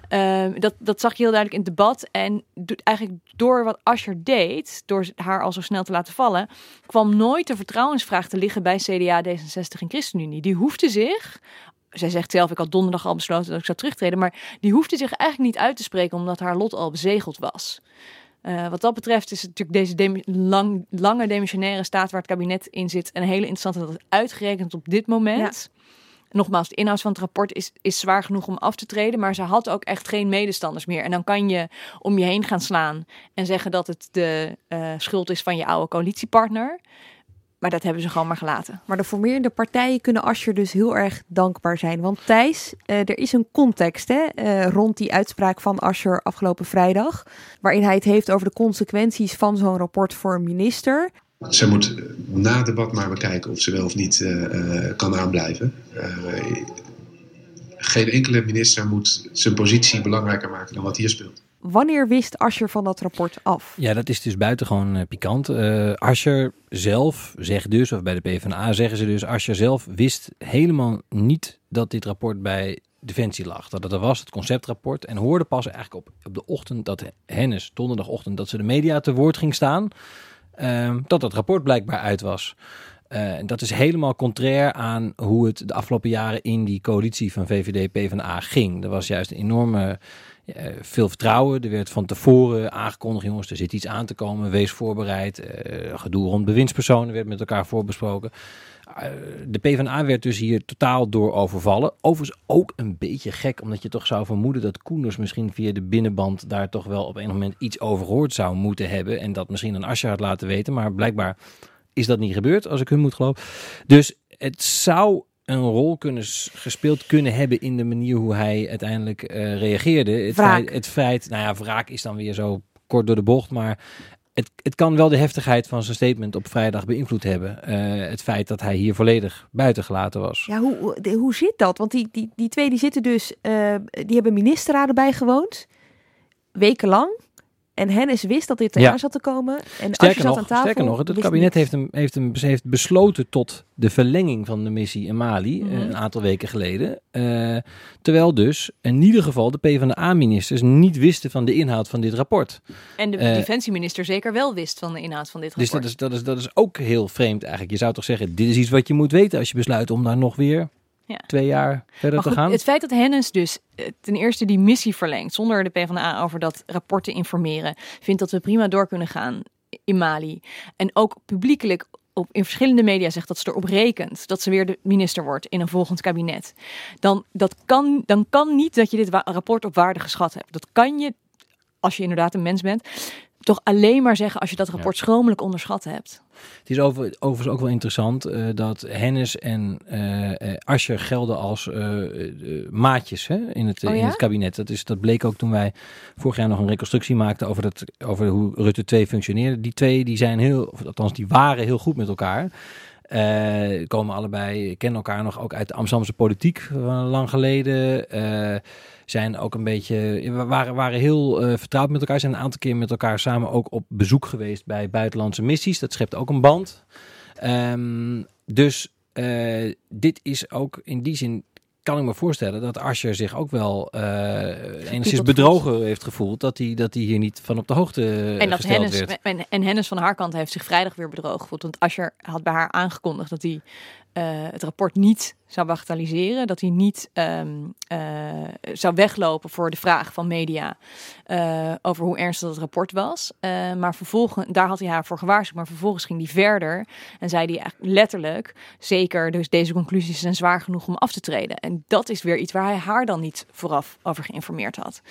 Speaker 2: Ja. Uh, dat, dat zag je heel duidelijk in het debat. En do, eigenlijk door wat Asscher deed, door haar al zo snel te laten vallen, kwam nooit de vertrouwensvraag te liggen bij CDA, D66 en ChristenUnie. Die hoefde zich zij zegt zelf, ik had donderdag al besloten dat ik zou terugtreden. Maar die hoefde zich eigenlijk niet uit te spreken, omdat haar lot al bezegeld was. Uh, wat dat betreft is het natuurlijk deze demi lang, lange demissionaire staat waar het kabinet in zit. Een hele interessante dat het uitgerekend op dit moment. Ja. Nogmaals, de inhoud van het rapport is, is zwaar genoeg om af te treden. Maar ze had ook echt geen medestanders meer. En dan kan je om je heen gaan slaan en zeggen dat het de uh, schuld is van je oude coalitiepartner. Maar dat hebben ze gewoon maar gelaten.
Speaker 1: Maar de formerende partijen kunnen Ascher dus heel erg dankbaar zijn. Want Thijs, uh, er is een context hè, uh, rond die uitspraak van Ascher afgelopen vrijdag. Waarin hij het heeft over de consequenties van zo'n rapport voor een minister.
Speaker 3: Ze moet na het debat maar bekijken of ze wel of niet uh, kan aanblijven. geen enkele minister moet zijn positie belangrijker maken dan wat hier speelt.
Speaker 1: Wanneer wist Ascher van dat rapport af?
Speaker 4: Ja, dat is dus buitengewoon uh, pikant. Uh, zelf zegt dus, of bij de PvdA zeggen ze dus, Ascher zelf wist helemaal niet dat dit rapport bij Defensie lag. Dat het er was, het conceptrapport. En hoorde pas eigenlijk op, de ochtend dat Hennis, donderdagochtend, dat ze de media te woord ging staan, uh, dat dat rapport blijkbaar uit was. Uh, dat is helemaal contrair aan hoe het de afgelopen jaren in die coalitie van VVD PvdA ging. Er was juist een enorme veel vertrouwen. Er werd van tevoren aangekondigd, jongens, er zit iets aan te komen. Wees voorbereid. Uh, gedoe rond bewindspersonen werd met elkaar voorbesproken. de PvdA werd dus hier totaal door overvallen. Overigens ook een beetje gek, omdat je toch zou vermoeden dat Koenders misschien via de binnenband daar toch wel op een moment iets over gehoord zou moeten hebben. En dat misschien een Asscher had laten weten. Maar blijkbaar is dat niet gebeurd, als ik hun moet geloven. Dus het zou een rol kunnen gespeeld kunnen hebben in de manier hoe hij uiteindelijk uh, reageerde. Het feit, het feit, nou ja, wraak is dan weer zo kort door de bocht, maar het, het kan wel de heftigheid van zijn statement op vrijdag beïnvloed hebben. Uh, het feit dat hij hier volledig buiten gelaten was.
Speaker 1: Ja, hoe, hoe zit dat? Want die, die, die twee die zitten dus, uh, die hebben ministerraden bijgewoond, wekenlang. En Hennis wist dat dit eraan
Speaker 4: Ja.
Speaker 1: zat te komen. En als je
Speaker 4: Sterker
Speaker 1: zat
Speaker 4: nog,
Speaker 1: aan tafel,
Speaker 4: sterker nog het kabinet heeft, hem, heeft, hem, heeft besloten tot de verlenging van de missie in Mali
Speaker 2: Mhm.
Speaker 4: eh, een aantal weken geleden. Eh, terwijl dus in ieder geval de PvdA-ministers niet wisten van de inhoud van dit rapport.
Speaker 2: En de
Speaker 4: Eh,
Speaker 2: defensieminister zeker wel wist van de inhoud van dit
Speaker 4: Dus
Speaker 2: rapport.
Speaker 4: dat is, dat, is, dat is ook heel vreemd eigenlijk. Je zou toch zeggen, dit is iets wat je moet weten als je besluit om daar nog weer
Speaker 2: Ja.
Speaker 4: twee jaar verder te gaan.
Speaker 2: het feit dat Hennis dus eh, ten eerste die missie verlengt zonder de PvdA over dat rapport te informeren, vindt dat we prima door kunnen gaan in Mali. En ook publiekelijk op, in verschillende media zegt dat ze erop rekent dat ze weer de minister wordt in een volgend kabinet. Dan, dat kan, dan kan niet dat je dit rapport op waarde geschat hebt. Dat kan je, als je inderdaad een mens bent, toch alleen maar zeggen als je dat rapport schromelijk onderschat hebt.
Speaker 4: Het is over, overigens ook wel interessant eh, dat Hennis en eh eh, Asscher gelden als maatjes hè, in, het,
Speaker 2: Oh
Speaker 4: in
Speaker 2: ja?
Speaker 4: het kabinet. Dat, is, dat bleek ook toen wij vorig jaar nog een reconstructie maakten over, dat, over hoe Rutte 2 functioneerde. Die twee die zijn heel, of althans die waren heel goed met elkaar. Eh, komen allebei, kennen elkaar nog ook uit de Amsterdamse politiek van lang geleden. Eh, zijn ook een beetje, waren, waren heel eh, vertrouwd met elkaar. Zijn een aantal keer met elkaar samen ook op bezoek geweest bij buitenlandse missies. Dat schept ook een band. Ehm, dus eh, dit is ook in die zin kan ik me voorstellen dat Asscher zich ook wel eh enigszins
Speaker 2: voelt.
Speaker 4: bedrogen heeft gevoeld dat hij, dat hij hier niet van op de hoogte eh,
Speaker 2: En, dat
Speaker 4: gesteld
Speaker 2: Hennis,
Speaker 4: werd.
Speaker 2: en, en Hennis van haar kant heeft zich vrijdag weer bedrogen gevoeld. Want Asscher had bij haar aangekondigd dat hij het rapport niet zou bagatelliseren. Dat hij niet ehm, eh, zou weglopen voor de vraag van media eh, over hoe ernstig het rapport was. Eh, maar vervolgens, daar had hij haar voor gewaarschuwd. Maar vervolgens ging hij verder en zei hij letterlijk... zeker, dus deze conclusies zijn zwaar genoeg om af te treden. En dat is weer iets waar hij haar dan niet vooraf over geïnformeerd had.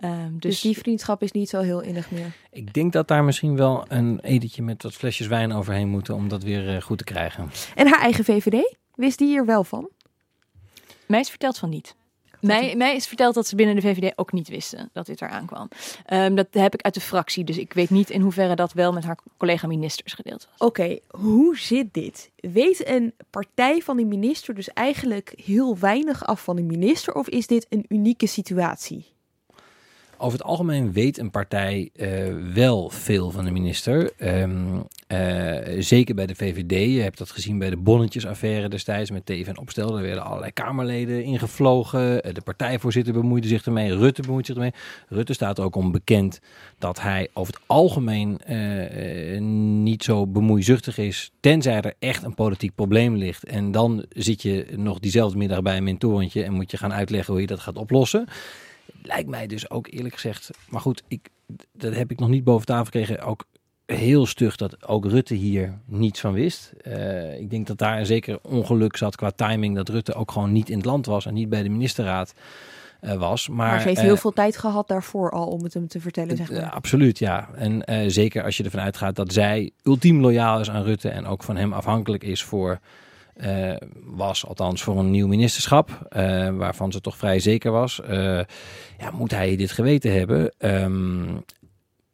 Speaker 2: Ehm,
Speaker 1: Dus
Speaker 2: dus
Speaker 1: die vriendschap is niet zo heel innig meer.
Speaker 4: Ik denk dat daar misschien wel een etentje met wat flesjes wijn overheen moeten om dat weer eh, goed te krijgen.
Speaker 1: En haar eigen VVD? Wist die hier wel van?
Speaker 2: Mij is verteld van niet. Mij, mij is verteld dat ze binnen de VVD ook niet wisten dat dit eraan kwam. Ehm, dat heb ik uit de fractie, dus ik weet niet in hoeverre dat wel met haar collega-ministers gedeeld was.
Speaker 1: Oké, hoe zit dit? Weet een partij van die minister dus eigenlijk heel weinig af van de minister? Of is dit een unieke situatie?
Speaker 4: Over het algemeen weet een partij eh, wel veel van de minister. Ehm, eh, zeker bij de VVD. Je hebt dat gezien bij de bonnetjesaffaire destijds met TV en Opstel. Daar werden allerlei Kamerleden ingevlogen. Eh, de partijvoorzitter bemoeide zich ermee. Rutte bemoeit zich ermee. Rutte staat er ook om bekend dat hij over het algemeen niet zo bemoeizuchtig is. Tenzij er echt een politiek probleem ligt. En dan zit je nog diezelfde middag bij een mentorentje en moet je gaan uitleggen hoe je dat gaat oplossen lijkt mij dus ook eerlijk gezegd. Maar goed, ik, dat heb ik nog niet boven tafel gekregen. Ook heel stug dat ook Rutte hier niets van wist. Eh, ik denk dat daar een zeker ongeluk zat qua timing. Dat Rutte ook gewoon niet in het land was en niet bij de ministerraad eh, was. Maar,
Speaker 1: Maar, ze heeft
Speaker 4: eh,
Speaker 1: heel veel tijd gehad daarvoor al om het hem te vertellen, zeg maar.
Speaker 4: absoluut, ja. En zeker als je ervan uitgaat dat zij ultiem loyaal is aan Rutte en ook van hem afhankelijk is voor, eh, was althans voor een nieuw ministerschap, eh, waarvan ze toch vrij zeker was. Eh, ja, moet hij dit geweten hebben? Ehm,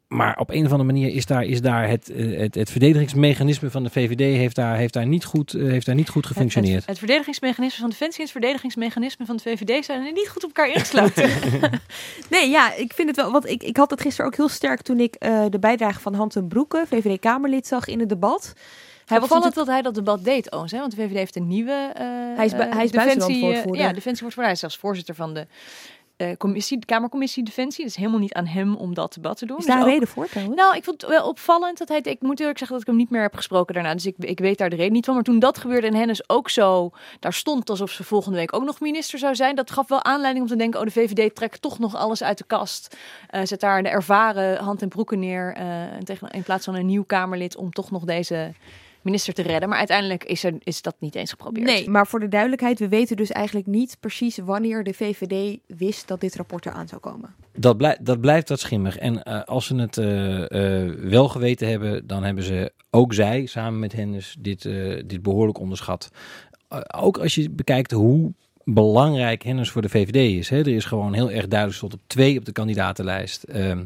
Speaker 4: maar op een of andere manier is daar, is daar het, het, het verdedigingsmechanisme van de VVD heeft daar, heeft daar, niet, goed, heeft daar niet goed gefunctioneerd.
Speaker 2: Het, het verdedigingsmechanisme van Defensie en het verdedigingsmechanisme van de VVD zijn niet goed op elkaar ingesloten.
Speaker 1: Nee, ja, ik vind het wel. Want ik, ik had het gisteren ook heel sterk toen ik eh, de bijdrage van Hans ten Broeke, VVD-Kamerlid, zag in het debat. Hij was
Speaker 2: Opvallend dat hij dat debat deed, Oons, hè? want de VVD heeft een nieuwe uh,
Speaker 1: Hij is bu- hij is buitenlandwoordvoerder.
Speaker 2: ja, defensiewoordvoerder. Hij is zelfs voorzitter van de commissie, de Kamercommissie Defensie. Het is helemaal niet aan hem om dat debat te doen.
Speaker 1: Is daar
Speaker 2: dus ook,
Speaker 1: reden voor trouwens?
Speaker 2: Nou, ik vond het wel opvallend dat hij... Ik moet eerlijk zeggen dat ik hem niet meer heb gesproken daarna. Dus ik, ik weet daar de reden niet van. Maar toen dat gebeurde en Hennis ook zo daar stond alsof ze volgende week ook nog minister zou zijn. Dat gaf wel aanleiding om te denken, oh de VVD trekt toch nog alles uit de kast. Uh, zet daar de ervaren hand en broeken neer uh, tegen, in plaats van een nieuw Kamerlid om toch nog deze minister te redden. Maar uiteindelijk is, er, is dat niet eens geprobeerd.
Speaker 1: Nee, maar voor de duidelijkheid, we weten dus eigenlijk niet precies wanneer de VVD wist dat dit rapport eraan zou komen.
Speaker 4: Dat, blij, dat blijft wat schimmig. En uh, als ze het uh, uh, wel geweten hebben, dan hebben ze ook zij samen met Hennis dit, dit behoorlijk onderschat. ook als je bekijkt hoe belangrijk Hennis voor de VVD is. Hè. Er is gewoon heel erg duidelijk stond op twee op de kandidatenlijst. Ehm, eh,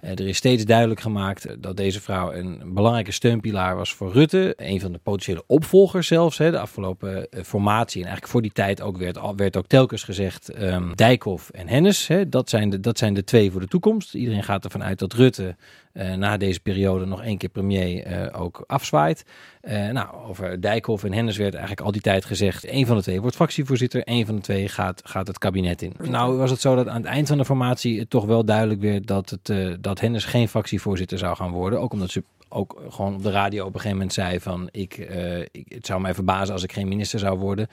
Speaker 4: er is steeds duidelijk gemaakt dat deze vrouw een belangrijke steunpilaar was voor Rutte. Een van de potentiële opvolgers zelfs. De afgelopen eh, formatie. En eigenlijk voor die tijd ook werd, werd ook telkens gezegd um, Dijkhoff en Hennis. Dat, zijn de, dat zijn de twee voor de toekomst. Iedereen gaat ervan uit dat Rutte na deze periode nog één keer premier uh, ook afzwaait. Uh, nou, over Dijkhoff en Hennis werd eigenlijk al die tijd gezegd... één van de twee wordt fractievoorzitter, één van de twee gaat, gaat het kabinet in. Nou was het zo dat aan het eind van de formatie het toch wel duidelijk werd... dat, het, dat Hennis geen fractievoorzitter zou gaan worden. Ook omdat ze ook gewoon op de radio op een gegeven moment zei van... Ik, ik, het zou mij verbazen als ik geen minister zou worden...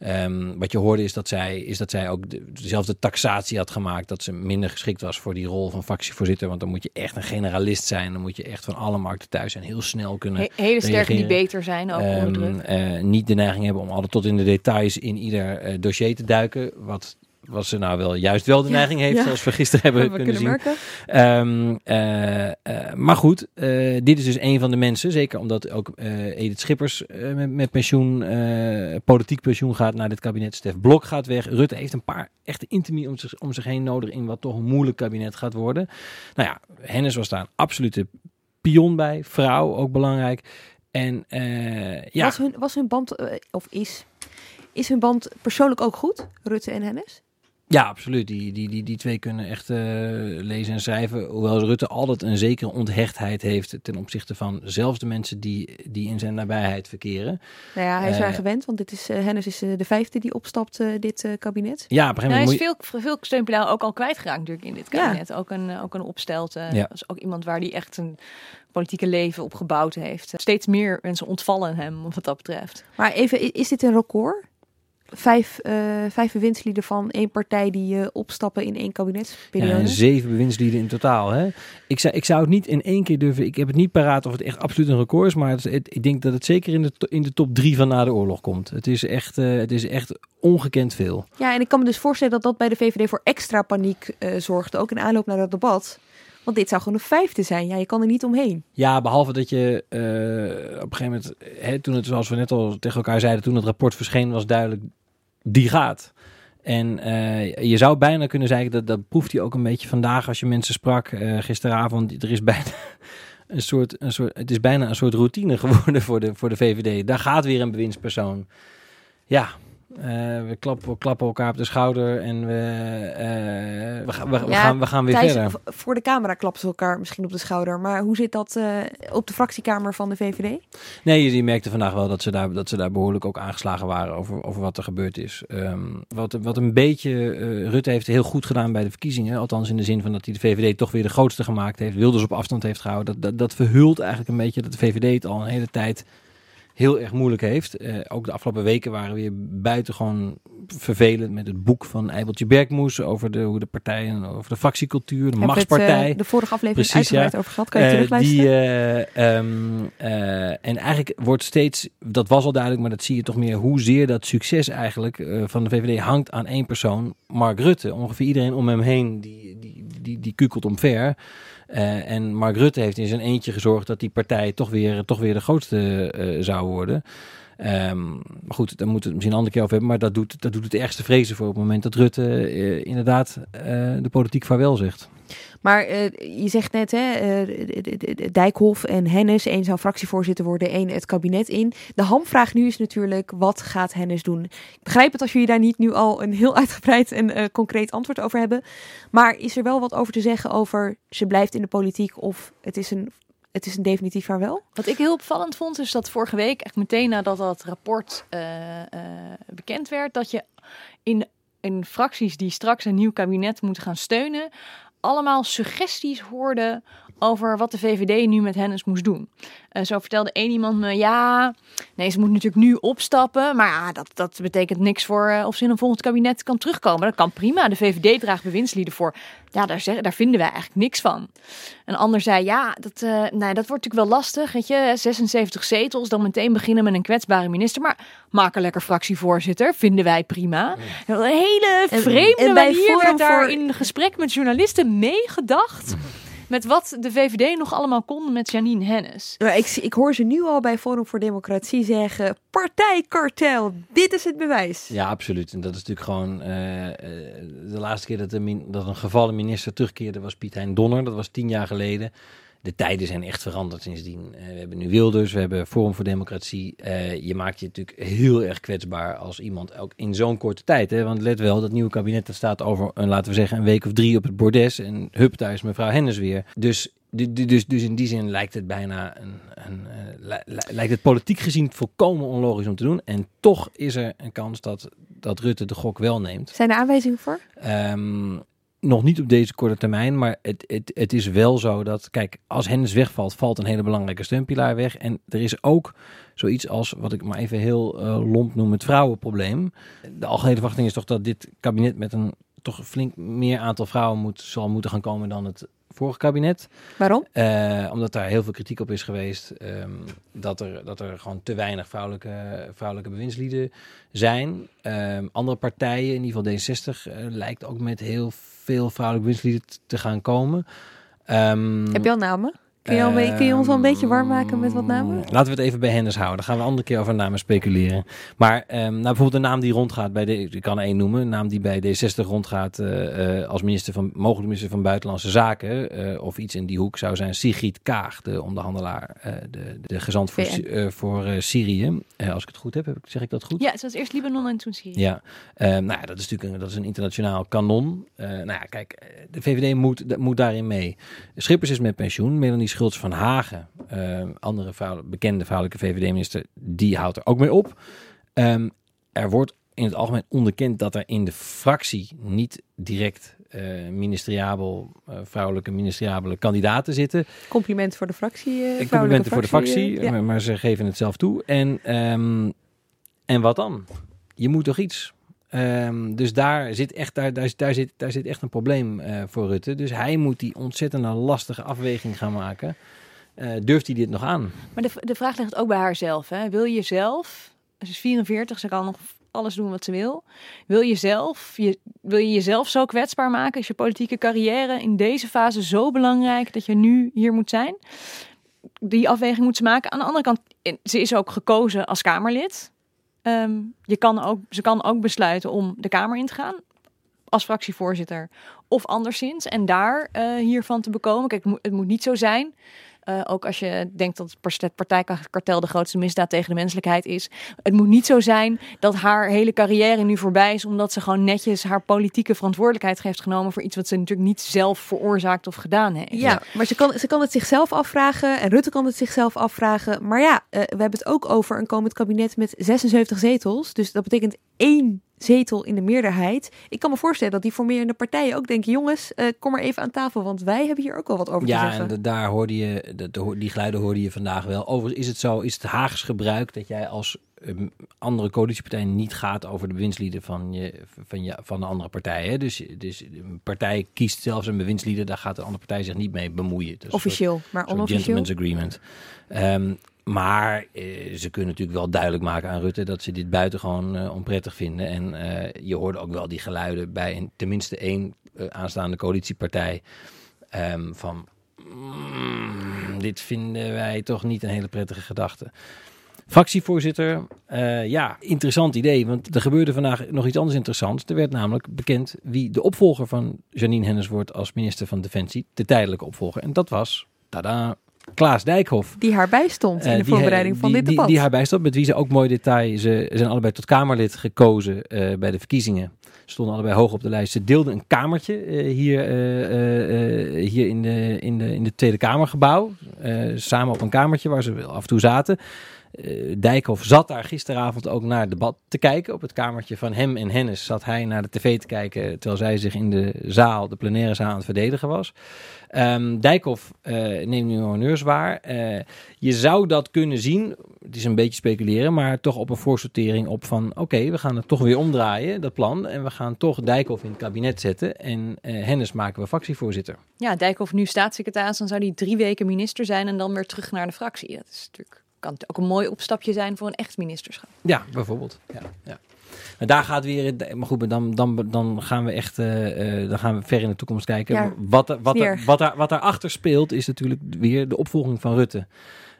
Speaker 4: Um, wat je hoorde is dat zij, is dat zij ook dezelfde taxatie had gemaakt. Dat ze minder geschikt was voor die rol van fractievoorzitter. Want dan moet je echt een generalist zijn. Dan moet je echt van alle markten thuis zijn. Heel snel kunnen.
Speaker 2: He hele sterke die beter zijn. Ook um,
Speaker 4: uh, niet de neiging hebben om altijd tot in de details in ieder uh, dossier te duiken. Wat wat ze nou wel juist wel de neiging heeft, ja. zoals we gisteren hebben we kunnen, kunnen zien. Um, uh, uh, maar goed, uh, dit is dus een van de mensen, zeker omdat ook Edith Schippers met, met, pensioen, politiek pensioen gaat naar dit kabinet. Stef Blok gaat weg. Rutte heeft een paar echte intimie om zich, om zich heen nodig in wat toch een moeilijk kabinet gaat worden. Nou ja, Hennis was daar een absolute pion bij. Vrouw, ook belangrijk. En ja.
Speaker 1: Was hun, was hun band, of is, is hun band persoonlijk ook goed, Rutte en Hennis?
Speaker 4: Ja, absoluut. Die, die, die, die twee kunnen echt uh, lezen en schrijven. Hoewel Rutte altijd een zekere onthechtheid heeft ten opzichte van zelfs de mensen die, die in zijn nabijheid verkeren.
Speaker 1: Nou ja, hij is uh, gewend, want dit is, uh, Hennis is de vijfde die opstapt dit kabinet.
Speaker 4: Ja, op een
Speaker 2: nou, hij is veel, veel steunpilaar ook al kwijtgeraakt natuurlijk in dit kabinet. Ja. Ook een, ook een opstelte. Ja. Dat is ook iemand waar die echt een politieke leven op gebouwd heeft. Steeds meer mensen ontvallen hem wat dat betreft.
Speaker 1: Maar even, is dit een record? Vijf, uh, vijf bewindslieden van één partij die uh, opstappen in één kabinetsperiode.
Speaker 4: Ja, zeven bewindslieden in totaal. Hè? Ik, zou, ik zou het niet in één keer durven. Ik heb het niet paraat of het echt absoluut een record is. Maar het, het, ik denk dat het zeker in de, in de top drie van na de oorlog komt. Het is, echt, uh, het is echt ongekend veel.
Speaker 1: Ja, en ik kan me dus voorstellen dat dat bij de VVD voor extra paniek zorgde. Ook in aanloop naar dat debat. Want dit zou gewoon een vijfde zijn. Ja, je kan er niet omheen.
Speaker 4: Ja, behalve dat je uh, op een gegeven moment, hè, toen het zoals we net al tegen elkaar zeiden, toen het rapport verscheen, was duidelijk, die gaat. En uh, je zou bijna kunnen zeggen, dat, dat proeft hij ook een beetje vandaag als je mensen sprak uh, gisteravond. Er is bijna een soort, een soort, het is bijna een soort routine geworden voor de, voor de VVD. Daar gaat weer een bewindspersoon. Ja, uh, we, klappen, we klappen elkaar op de schouder en we, uh, we, gaan, we, ja, gaan, we gaan weer Thijs, verder.
Speaker 1: Voor de camera klappen ze elkaar misschien op de schouder. Maar hoe zit dat uh, op de fractiekamer van de VVD?
Speaker 4: Nee, je, je merkte vandaag wel dat ze daar, dat ze daar behoorlijk ook aangeslagen waren over, over wat er gebeurd is. Um, wat, wat een beetje, Rutte heeft heel goed gedaan bij de verkiezingen. Althans in de zin van dat hij de VVD toch weer de grootste gemaakt heeft. Wilders op afstand heeft gehouden. Dat, dat, dat verhult eigenlijk een beetje dat de VVD het al een hele tijd heel erg moeilijk heeft. Uh, ook de afgelopen weken waren we weer buitengewoon vervelend met het boek van Eibeltje Bergmoes over de, hoe de partijen, over de fractiecultuur, de machtspartij. Het, uh,
Speaker 1: de vorige aflevering Precies, uitgebreid ja. over gehad, kan je uh, terugluisteren?
Speaker 4: Die, um, en eigenlijk wordt steeds, dat was al duidelijk, maar dat zie je toch meer, hoezeer dat succes eigenlijk van de VVD hangt aan één persoon, Mark Rutte. Ongeveer iedereen om hem heen, die, die, die, die kukelt omver. Uh, en Mark Rutte heeft in zijn eentje gezorgd dat die partij toch weer, toch weer de grootste uh, zou worden. Maar goed, daar moeten we het misschien een andere keer over hebben. Maar dat doet, dat doet het ergste vrezen voor op het moment dat Rutte uh, inderdaad de politiek vaarwel zegt.
Speaker 1: Maar uh, je zegt net, hè, uh, Dijkhoff en Hennis, één zou fractievoorzitter worden, één het kabinet in. De hamvraag nu is natuurlijk, wat gaat Hennis doen? Ik begrijp het als jullie daar niet nu al een heel uitgebreid en uh, concreet antwoord over hebben. Maar is er wel wat over te zeggen over, ze blijft in de politiek of het is een het is een definitief vaarwel.
Speaker 2: Wat ik heel opvallend vond, is dat vorige week, echt meteen nadat dat rapport bekend werd, dat je in, in fracties die straks een nieuw kabinet moeten gaan steunen, allemaal suggesties hoorde over wat de VVD nu met Hennis moest doen. Uh, zo vertelde één iemand me, ja, nee, ze moet natuurlijk nu opstappen, maar ja, dat, dat betekent niks voor uh, of ze in een volgend kabinet kan terugkomen. Dat kan prima, de VVD draagt bewindslieden voor. Ja, daar, zeg, daar vinden wij eigenlijk niks van. Een ander zei, ja, dat, uh, nee, dat wordt natuurlijk wel lastig, weet je, 76 zetels, dan meteen beginnen met een kwetsbare minister, maar maak een lekker fractievoorzitter, vinden wij prima. Een hele vreemde en, en manier werd daar in gesprek met journalisten meegedacht met wat de VVD nog allemaal kon met Janine Hennis.
Speaker 1: Maar ik, ik hoor ze nu al bij Forum voor Democratie zeggen: partijkartel, dit is het bewijs.
Speaker 4: Ja, absoluut. En dat is natuurlijk gewoon eh, eh, de laatste keer dat, de min- dat een gevallen minister terugkeerde was Piet Hein Donner. Dat was tien jaar geleden. De tijden zijn echt veranderd sindsdien. Eh, we hebben nu Wilders, we hebben Forum voor Democratie. Eh, je maakt je natuurlijk heel erg kwetsbaar als iemand, ook in zo'n korte tijd. Hè? Want let wel, dat nieuwe kabinet dat staat over, een, laten we zeggen, een week of drie op het bordes. En hup, daar is mevrouw Hennis weer. Dus, du- du- dus, dus in die zin lijkt het bijna een, een, eh, li- li- lijkt het politiek gezien volkomen onlogisch om te doen. En toch is er een kans dat, dat Rutte de gok wel neemt.
Speaker 1: Zijn er aanwijzingen voor?
Speaker 4: Ehm, nog niet op deze korte termijn, maar het, het, het is wel zo dat, kijk, als Hennis wegvalt, valt een hele belangrijke steunpilaar weg. En er is ook zoiets als, wat ik maar even heel eh, lomp noem, het vrouwenprobleem. De algehele verwachting is toch dat dit kabinet met een toch flink meer aantal vrouwen moet, zal moeten gaan komen dan het vorige kabinet.
Speaker 1: Waarom?
Speaker 4: Eh, omdat daar heel veel kritiek op is geweest. ehm, dat, er, dat er gewoon te weinig vrouwelijke, vrouwelijke bewindslieden zijn. Ehm, andere partijen, in ieder geval D60, eh, lijkt ook met heel veel vrouwelijke bewindslieden te gaan komen. Ehm,
Speaker 1: Heb je al namen? Kun je, al kun je ons al een beetje warm maken met wat namen?
Speaker 4: Laten we het even bij Hennis houden. Dan gaan we een andere keer over namen speculeren. Maar ehm, nou, bijvoorbeeld een naam die rondgaat bij de, ik kan er één noemen, een naam die bij D60 rondgaat eh, eh, als minister van, mogelijk minister van Buitenlandse Zaken eh, of iets in die hoek zou zijn Sigrid Kaag, de onderhandelaar, de, de gezant voor, voor Syrië. Als ik het goed heb, heb ik- zeg ik dat goed?
Speaker 2: Ja, het was eerst Libanon en toen Syrië.
Speaker 4: Ja, Ehm, nou ja, dat is natuurlijk een, dat is een internationaal kanon. Nou ja, kijk, de VVD moet, moet daarin mee. Schippers is met pensioen. Melanie Schultz van Hagen, ehm, andere vrouw, bekende vrouwelijke VVD-minister, die houdt er ook mee op. Ehm, er wordt in het algemeen onderkend dat er in de fractie niet direct eh ministeriabel, eh, vrouwelijke ministeriabele kandidaten zitten.
Speaker 1: Compliment voor de fractie. eh, vrouwelijke
Speaker 4: complimenten voor de fractie,
Speaker 1: ja.
Speaker 4: maar, maar ze geven het zelf toe. En, ehm, en wat dan? Je moet toch iets? Ehm, dus daar zit, echt, daar, daar, daar, zit, daar zit echt een probleem eh, voor Rutte. Dus hij moet die ontzettende lastige afweging gaan maken. Eh, durft hij dit nog aan?
Speaker 2: Maar de, de vraag ligt ook bij haarzelf. Hè? Wil je zelf, ze is 44, ze kan nog alles doen wat ze wil. Wil je zelf, wil je jezelf zo kwetsbaar maken? Is je politieke carrière in deze fase zo belangrijk dat je nu hier moet zijn? Die afweging moet ze maken. Aan de andere kant, ze is ook gekozen als Kamerlid. Ehm, je kan ook, ze kan ook besluiten om de Kamer in te gaan als fractievoorzitter of anderszins. En daar eh, hiervan te bekomen. Kijk, het moet, het moet niet zo zijn. Eh, ook als je denkt dat het par- het partijkartel de grootste misdaad tegen de menselijkheid is. Het moet niet zo zijn dat haar hele carrière nu voorbij is. omdat ze gewoon netjes haar politieke verantwoordelijkheid heeft genomen. voor iets wat ze natuurlijk niet zelf veroorzaakt of gedaan heeft.
Speaker 1: Ja, maar ze kan, ze kan het zichzelf afvragen en Rutte kan het zichzelf afvragen. Maar ja, eh, we hebben het ook over een komend kabinet met 76 zetels. Dus dat betekent één zetel in de meerderheid. Ik kan me voorstellen dat die formerende partijen ook denken... jongens, eh, kom maar even aan tafel, want wij hebben hier ook wel wat over te
Speaker 4: Ja,
Speaker 1: zeggen.
Speaker 4: en de- daar hoorde je, de, die geluiden hoorde je vandaag wel. Overigens is het zo, is het Haags gebruik dat jij als ehm, andere coalitiepartij niet gaat over de bewindslieden van, je, van, je, van de andere partij. Hè? Dus, dus een partij kiest zelfs een bewindslieden, daar gaat de andere partij zich niet mee bemoeien. Soort-
Speaker 1: Officieel, maar onofficieel.
Speaker 4: gentleman's agreement. Ehm, maar eh, ze kunnen natuurlijk wel duidelijk maken aan Rutte dat ze dit buitengewoon eh onprettig vinden. En eh, je hoorde ook wel die geluiden bij een, tenminste één aanstaande coalitiepartij ehm, van "Mm, dit vinden wij toch niet een hele prettige gedachte. Fractievoorzitter, ja, interessant idee. Want er gebeurde vandaag nog iets anders interessants. Er werd namelijk bekend wie de opvolger van Janine Hennis wordt als minister van Defensie. De tijdelijke opvolger. En dat was, tada, Klaas Dijkhoff.
Speaker 1: Die haar bijstond in
Speaker 4: Eh,
Speaker 1: de
Speaker 4: die-
Speaker 1: voorbereiding van
Speaker 4: die,
Speaker 1: dit
Speaker 4: die,
Speaker 1: debat.
Speaker 4: Die haar bijstond, met wie ze ook mooi detail. Ze zijn allebei tot Kamerlid gekozen eh, bij de verkiezingen. Ze stonden allebei hoog op de lijst. Ze deelden een kamertje eh, hier, hier in, de, in, de, in de Tweede Kamergebouw. Samen op een kamertje waar ze wel af en toe zaten. Eh, Dijkhoff zat daar gisteravond ook naar het debat te kijken. Op het kamertje van hem en Hennis zat hij naar de tv te kijken... terwijl zij zich in de zaal, de plenaire zaal, aan het verdedigen was. Ehm Dijkhoff eh, neemt nu honneurs waar. Eh, je zou dat kunnen zien, het is een beetje speculeren... maar toch op een voorsortering op van... oké, we gaan het toch weer omdraaien, dat plan... en we gaan toch Dijkhoff in het kabinet zetten... en Hennis maken we fractievoorzitter.
Speaker 2: Ja, Dijkhoff nu staatssecretaris, dan zou die drie weken minister zijn en dan weer terug naar de fractie. Dat is natuurlijk, kan ook een mooi opstapje zijn voor een echt ministerschap.
Speaker 4: Ja, bijvoorbeeld. Ja, ja. Maar daar gaat weer, maar goed, dan, dan, dan gaan we echt, uh, uh, dan gaan we ver in de toekomst kijken.
Speaker 1: Ja,
Speaker 4: wat, er- wat, er, wat, daar, wat daarachter speelt, is natuurlijk weer de opvolging van Rutte.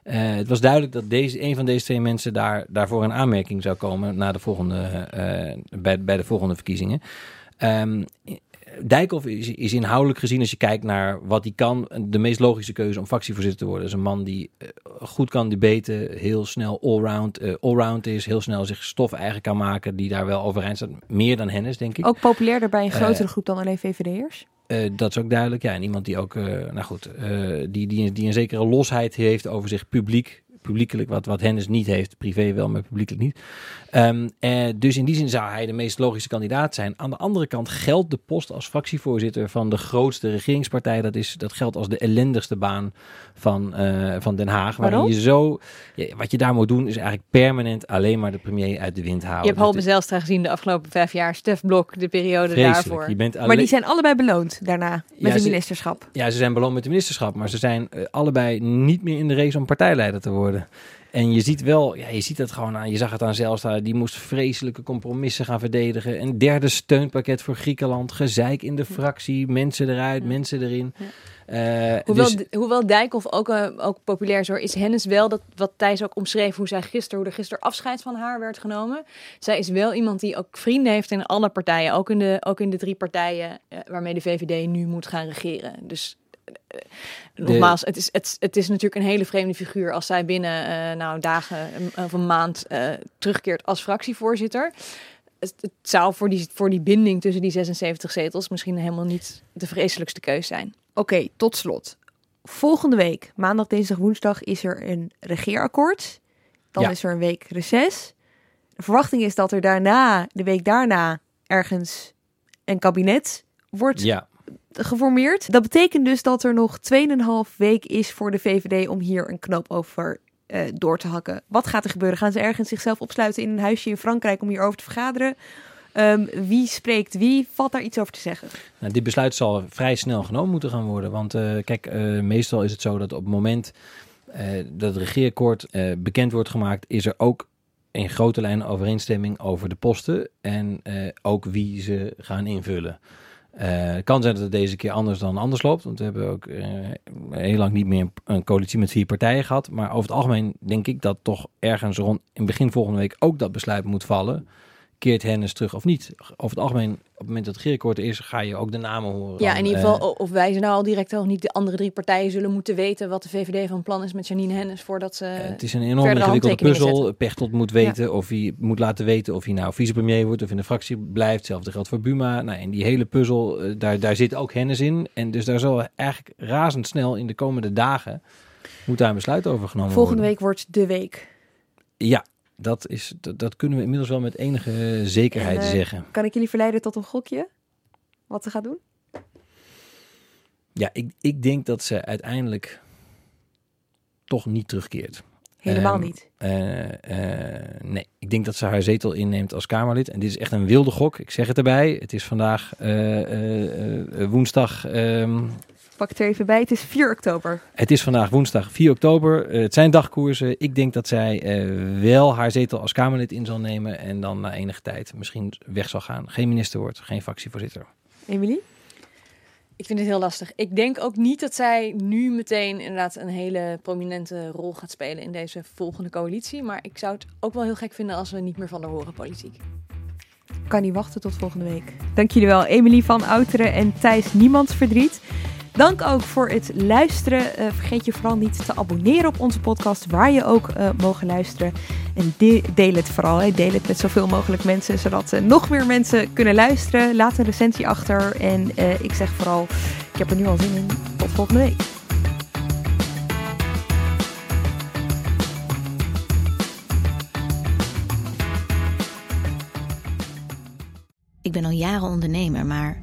Speaker 4: Eh, het was duidelijk dat deze, een van deze twee mensen daar, daarvoor in aanmerking zou komen na de volgende, eh, bij, bij de volgende verkiezingen. Ehm, Dijkhoff is, is inhoudelijk gezien, als je kijkt naar wat hij kan, de meest logische keuze om fractievoorzitter te worden. Dat is een man die eh, goed kan debaten, heel snel allround, eh allround is, heel snel zich stof eigen kan maken, die daar wel overeind staat. Meer dan Hennis, denk ik.
Speaker 1: Ook populairder bij een
Speaker 4: Eh,
Speaker 1: grotere groep dan alleen VVD'ers.
Speaker 4: Dat is ook duidelijk. Ja, en iemand die ook, nou goed, eh, die, die, die een zekere losheid heeft over zich publiek. Publiekelijk, wat, wat Hennis niet heeft. Privé wel, maar publiekelijk niet. Ehm, eh, dus in die zin zou hij de meest logische kandidaat zijn. Aan de andere kant geldt de post als fractievoorzitter van de grootste regeringspartij. Dat, is, dat geldt als de ellendigste baan van, eh, van Den Haag. Waarin
Speaker 2: Waarom?
Speaker 4: je zo, ja, wat je daar moet doen, is eigenlijk permanent alleen maar de premier uit de wind houden.
Speaker 2: Je hebt
Speaker 4: Dat
Speaker 2: Halbe Zijlstra gezien de afgelopen vijf jaar. Stef Blok, de periode
Speaker 4: vreselijk.
Speaker 2: daarvoor.
Speaker 4: Je bent alleen...
Speaker 1: Maar die zijn allebei beloond daarna met
Speaker 4: Ja,
Speaker 1: een
Speaker 4: ze-
Speaker 1: ministerschap.
Speaker 4: Ja, ze zijn beloond met de ministerschap, maar ze zijn eh, allebei niet meer in de race om partijleider te worden. En je ziet wel, ja, je ziet het gewoon aan, je zag het aan Zijlstra, die moest vreselijke compromissen gaan verdedigen. Een derde steunpakket voor Griekenland, gezeik in de fractie, mensen eruit,
Speaker 2: Ja.
Speaker 4: mensen erin.
Speaker 2: Ja.
Speaker 4: Eh,
Speaker 2: Hoewel,
Speaker 4: dus-
Speaker 2: hoewel Dijkhoff ook, eh, ook populair is, hoor, is Hennis wel dat wat Thijs ook omschreef, hoe zij gisteren, hoe er gisteren afscheid van haar werd genomen. Zij is wel iemand die ook vrienden heeft in alle partijen, ook in de, ook in de drie partijen eh, waarmee de VVD nu moet gaan regeren. Dus nogmaals, het is, het, het is natuurlijk een hele vreemde figuur als zij binnen eh, nou, dagen een- of een maand eh, terugkeert als fractievoorzitter. Het, het zou voor die, voor die binding tussen die 76 zetels misschien helemaal niet de vreselijkste keus zijn.
Speaker 1: Oké, tot slot. Volgende week, maandag, dinsdag, woensdag, is er een regeerakkoord. Dan
Speaker 4: Ja.
Speaker 1: is er een week reces. De verwachting is dat er daarna, de week daarna, ergens een kabinet wordt
Speaker 4: ja,
Speaker 1: geformeerd. Dat betekent dus dat er nog 2,5 week is voor de VVD om hier een knoop over eh, door te hakken. Wat gaat er gebeuren? Gaan ze ergens zichzelf opsluiten in een huisje in Frankrijk om hierover te vergaderen? Ehm, wie spreekt wie? Valt daar iets over te zeggen?
Speaker 4: Nou, dit besluit zal vrij snel genomen moeten gaan worden. Want eh, kijk, eh, meestal is het zo dat op het moment dat het regeerakkoord bekend wordt gemaakt, is er ook in grote lijnen overeenstemming over de posten en ook wie ze gaan invullen. Eh, het kan zijn dat het deze keer anders dan anders loopt. Want we hebben ook eh, heel lang niet meer een coalitie met vier partijen gehad. Maar over het algemeen denk ik dat toch ergens rond in begin volgende week ook dat besluit moet vallen. Keert Hennis terug of niet? Over het algemeen, op het moment dat het regeerakkoord er is, ga je ook de namen horen.
Speaker 2: Ja, in ieder
Speaker 4: eh,
Speaker 2: geval, of wij ze nou al direct al niet de andere drie partijen zullen moeten weten wat de VVD van plan is met Janine Hennis voordat ze.
Speaker 4: Eh, het is een enorm ingewikkelde puzzel. Pechtold moet weten of hij moet laten weten of hij nou vicepremier wordt of in de fractie blijft. Hetzelfde geldt voor Buma. Nou, en die hele puzzel, eh, daar, daar zit ook Hennis in. En dus daar zal eigenlijk razendsnel in de komende dagen moet daar een besluit over genomen
Speaker 1: Volgende
Speaker 4: worden.
Speaker 1: week wordt de week.
Speaker 4: Ja, dat, is, dat, dat kunnen we inmiddels wel met enige zekerheid
Speaker 1: En, eh,
Speaker 4: zeggen.
Speaker 1: Kan ik jullie verleiden tot een gokje? Wat ze gaat doen?
Speaker 4: Ja, ik, ik denk dat ze uiteindelijk toch niet terugkeert.
Speaker 1: Helemaal
Speaker 4: Ehm,
Speaker 1: niet.
Speaker 4: Eh, eh, nee, ik denk dat ze haar zetel inneemt als Kamerlid. En dit is echt een wilde gok. Ik zeg het erbij. Het is vandaag woensdag.
Speaker 1: Pak het er even bij. Het is 4 oktober.
Speaker 4: het is vandaag woensdag 4 oktober. Eh, het zijn dagkoersen. Ik denk dat zij eh, wel haar zetel als Kamerlid in zal nemen. En dan na enige tijd misschien weg zal gaan. Geen minister wordt, geen fractievoorzitter.
Speaker 1: Emily?
Speaker 2: Ik vind het heel lastig. Ik denk ook niet dat zij nu meteen inderdaad een hele prominente rol gaat spelen in deze volgende coalitie. Maar ik zou het ook wel heel gek vinden als we niet meer van haar horen politiek.
Speaker 1: Kan niet wachten tot volgende week. Dank jullie wel, Emily van Outeren en Thijs Niemands Verdriet. Dank ook voor het luisteren. Eh, vergeet je vooral niet te abonneren op onze podcast, waar je ook eh, mogen luisteren. En de- deel het vooral. Hè. Deel het met zoveel mogelijk mensen, zodat eh, nog meer mensen kunnen luisteren. Laat een recensie achter. En ik zeg vooral, ik heb er nu al zin in. Tot volgende week.
Speaker 8: Ik ben al jaren ondernemer, maar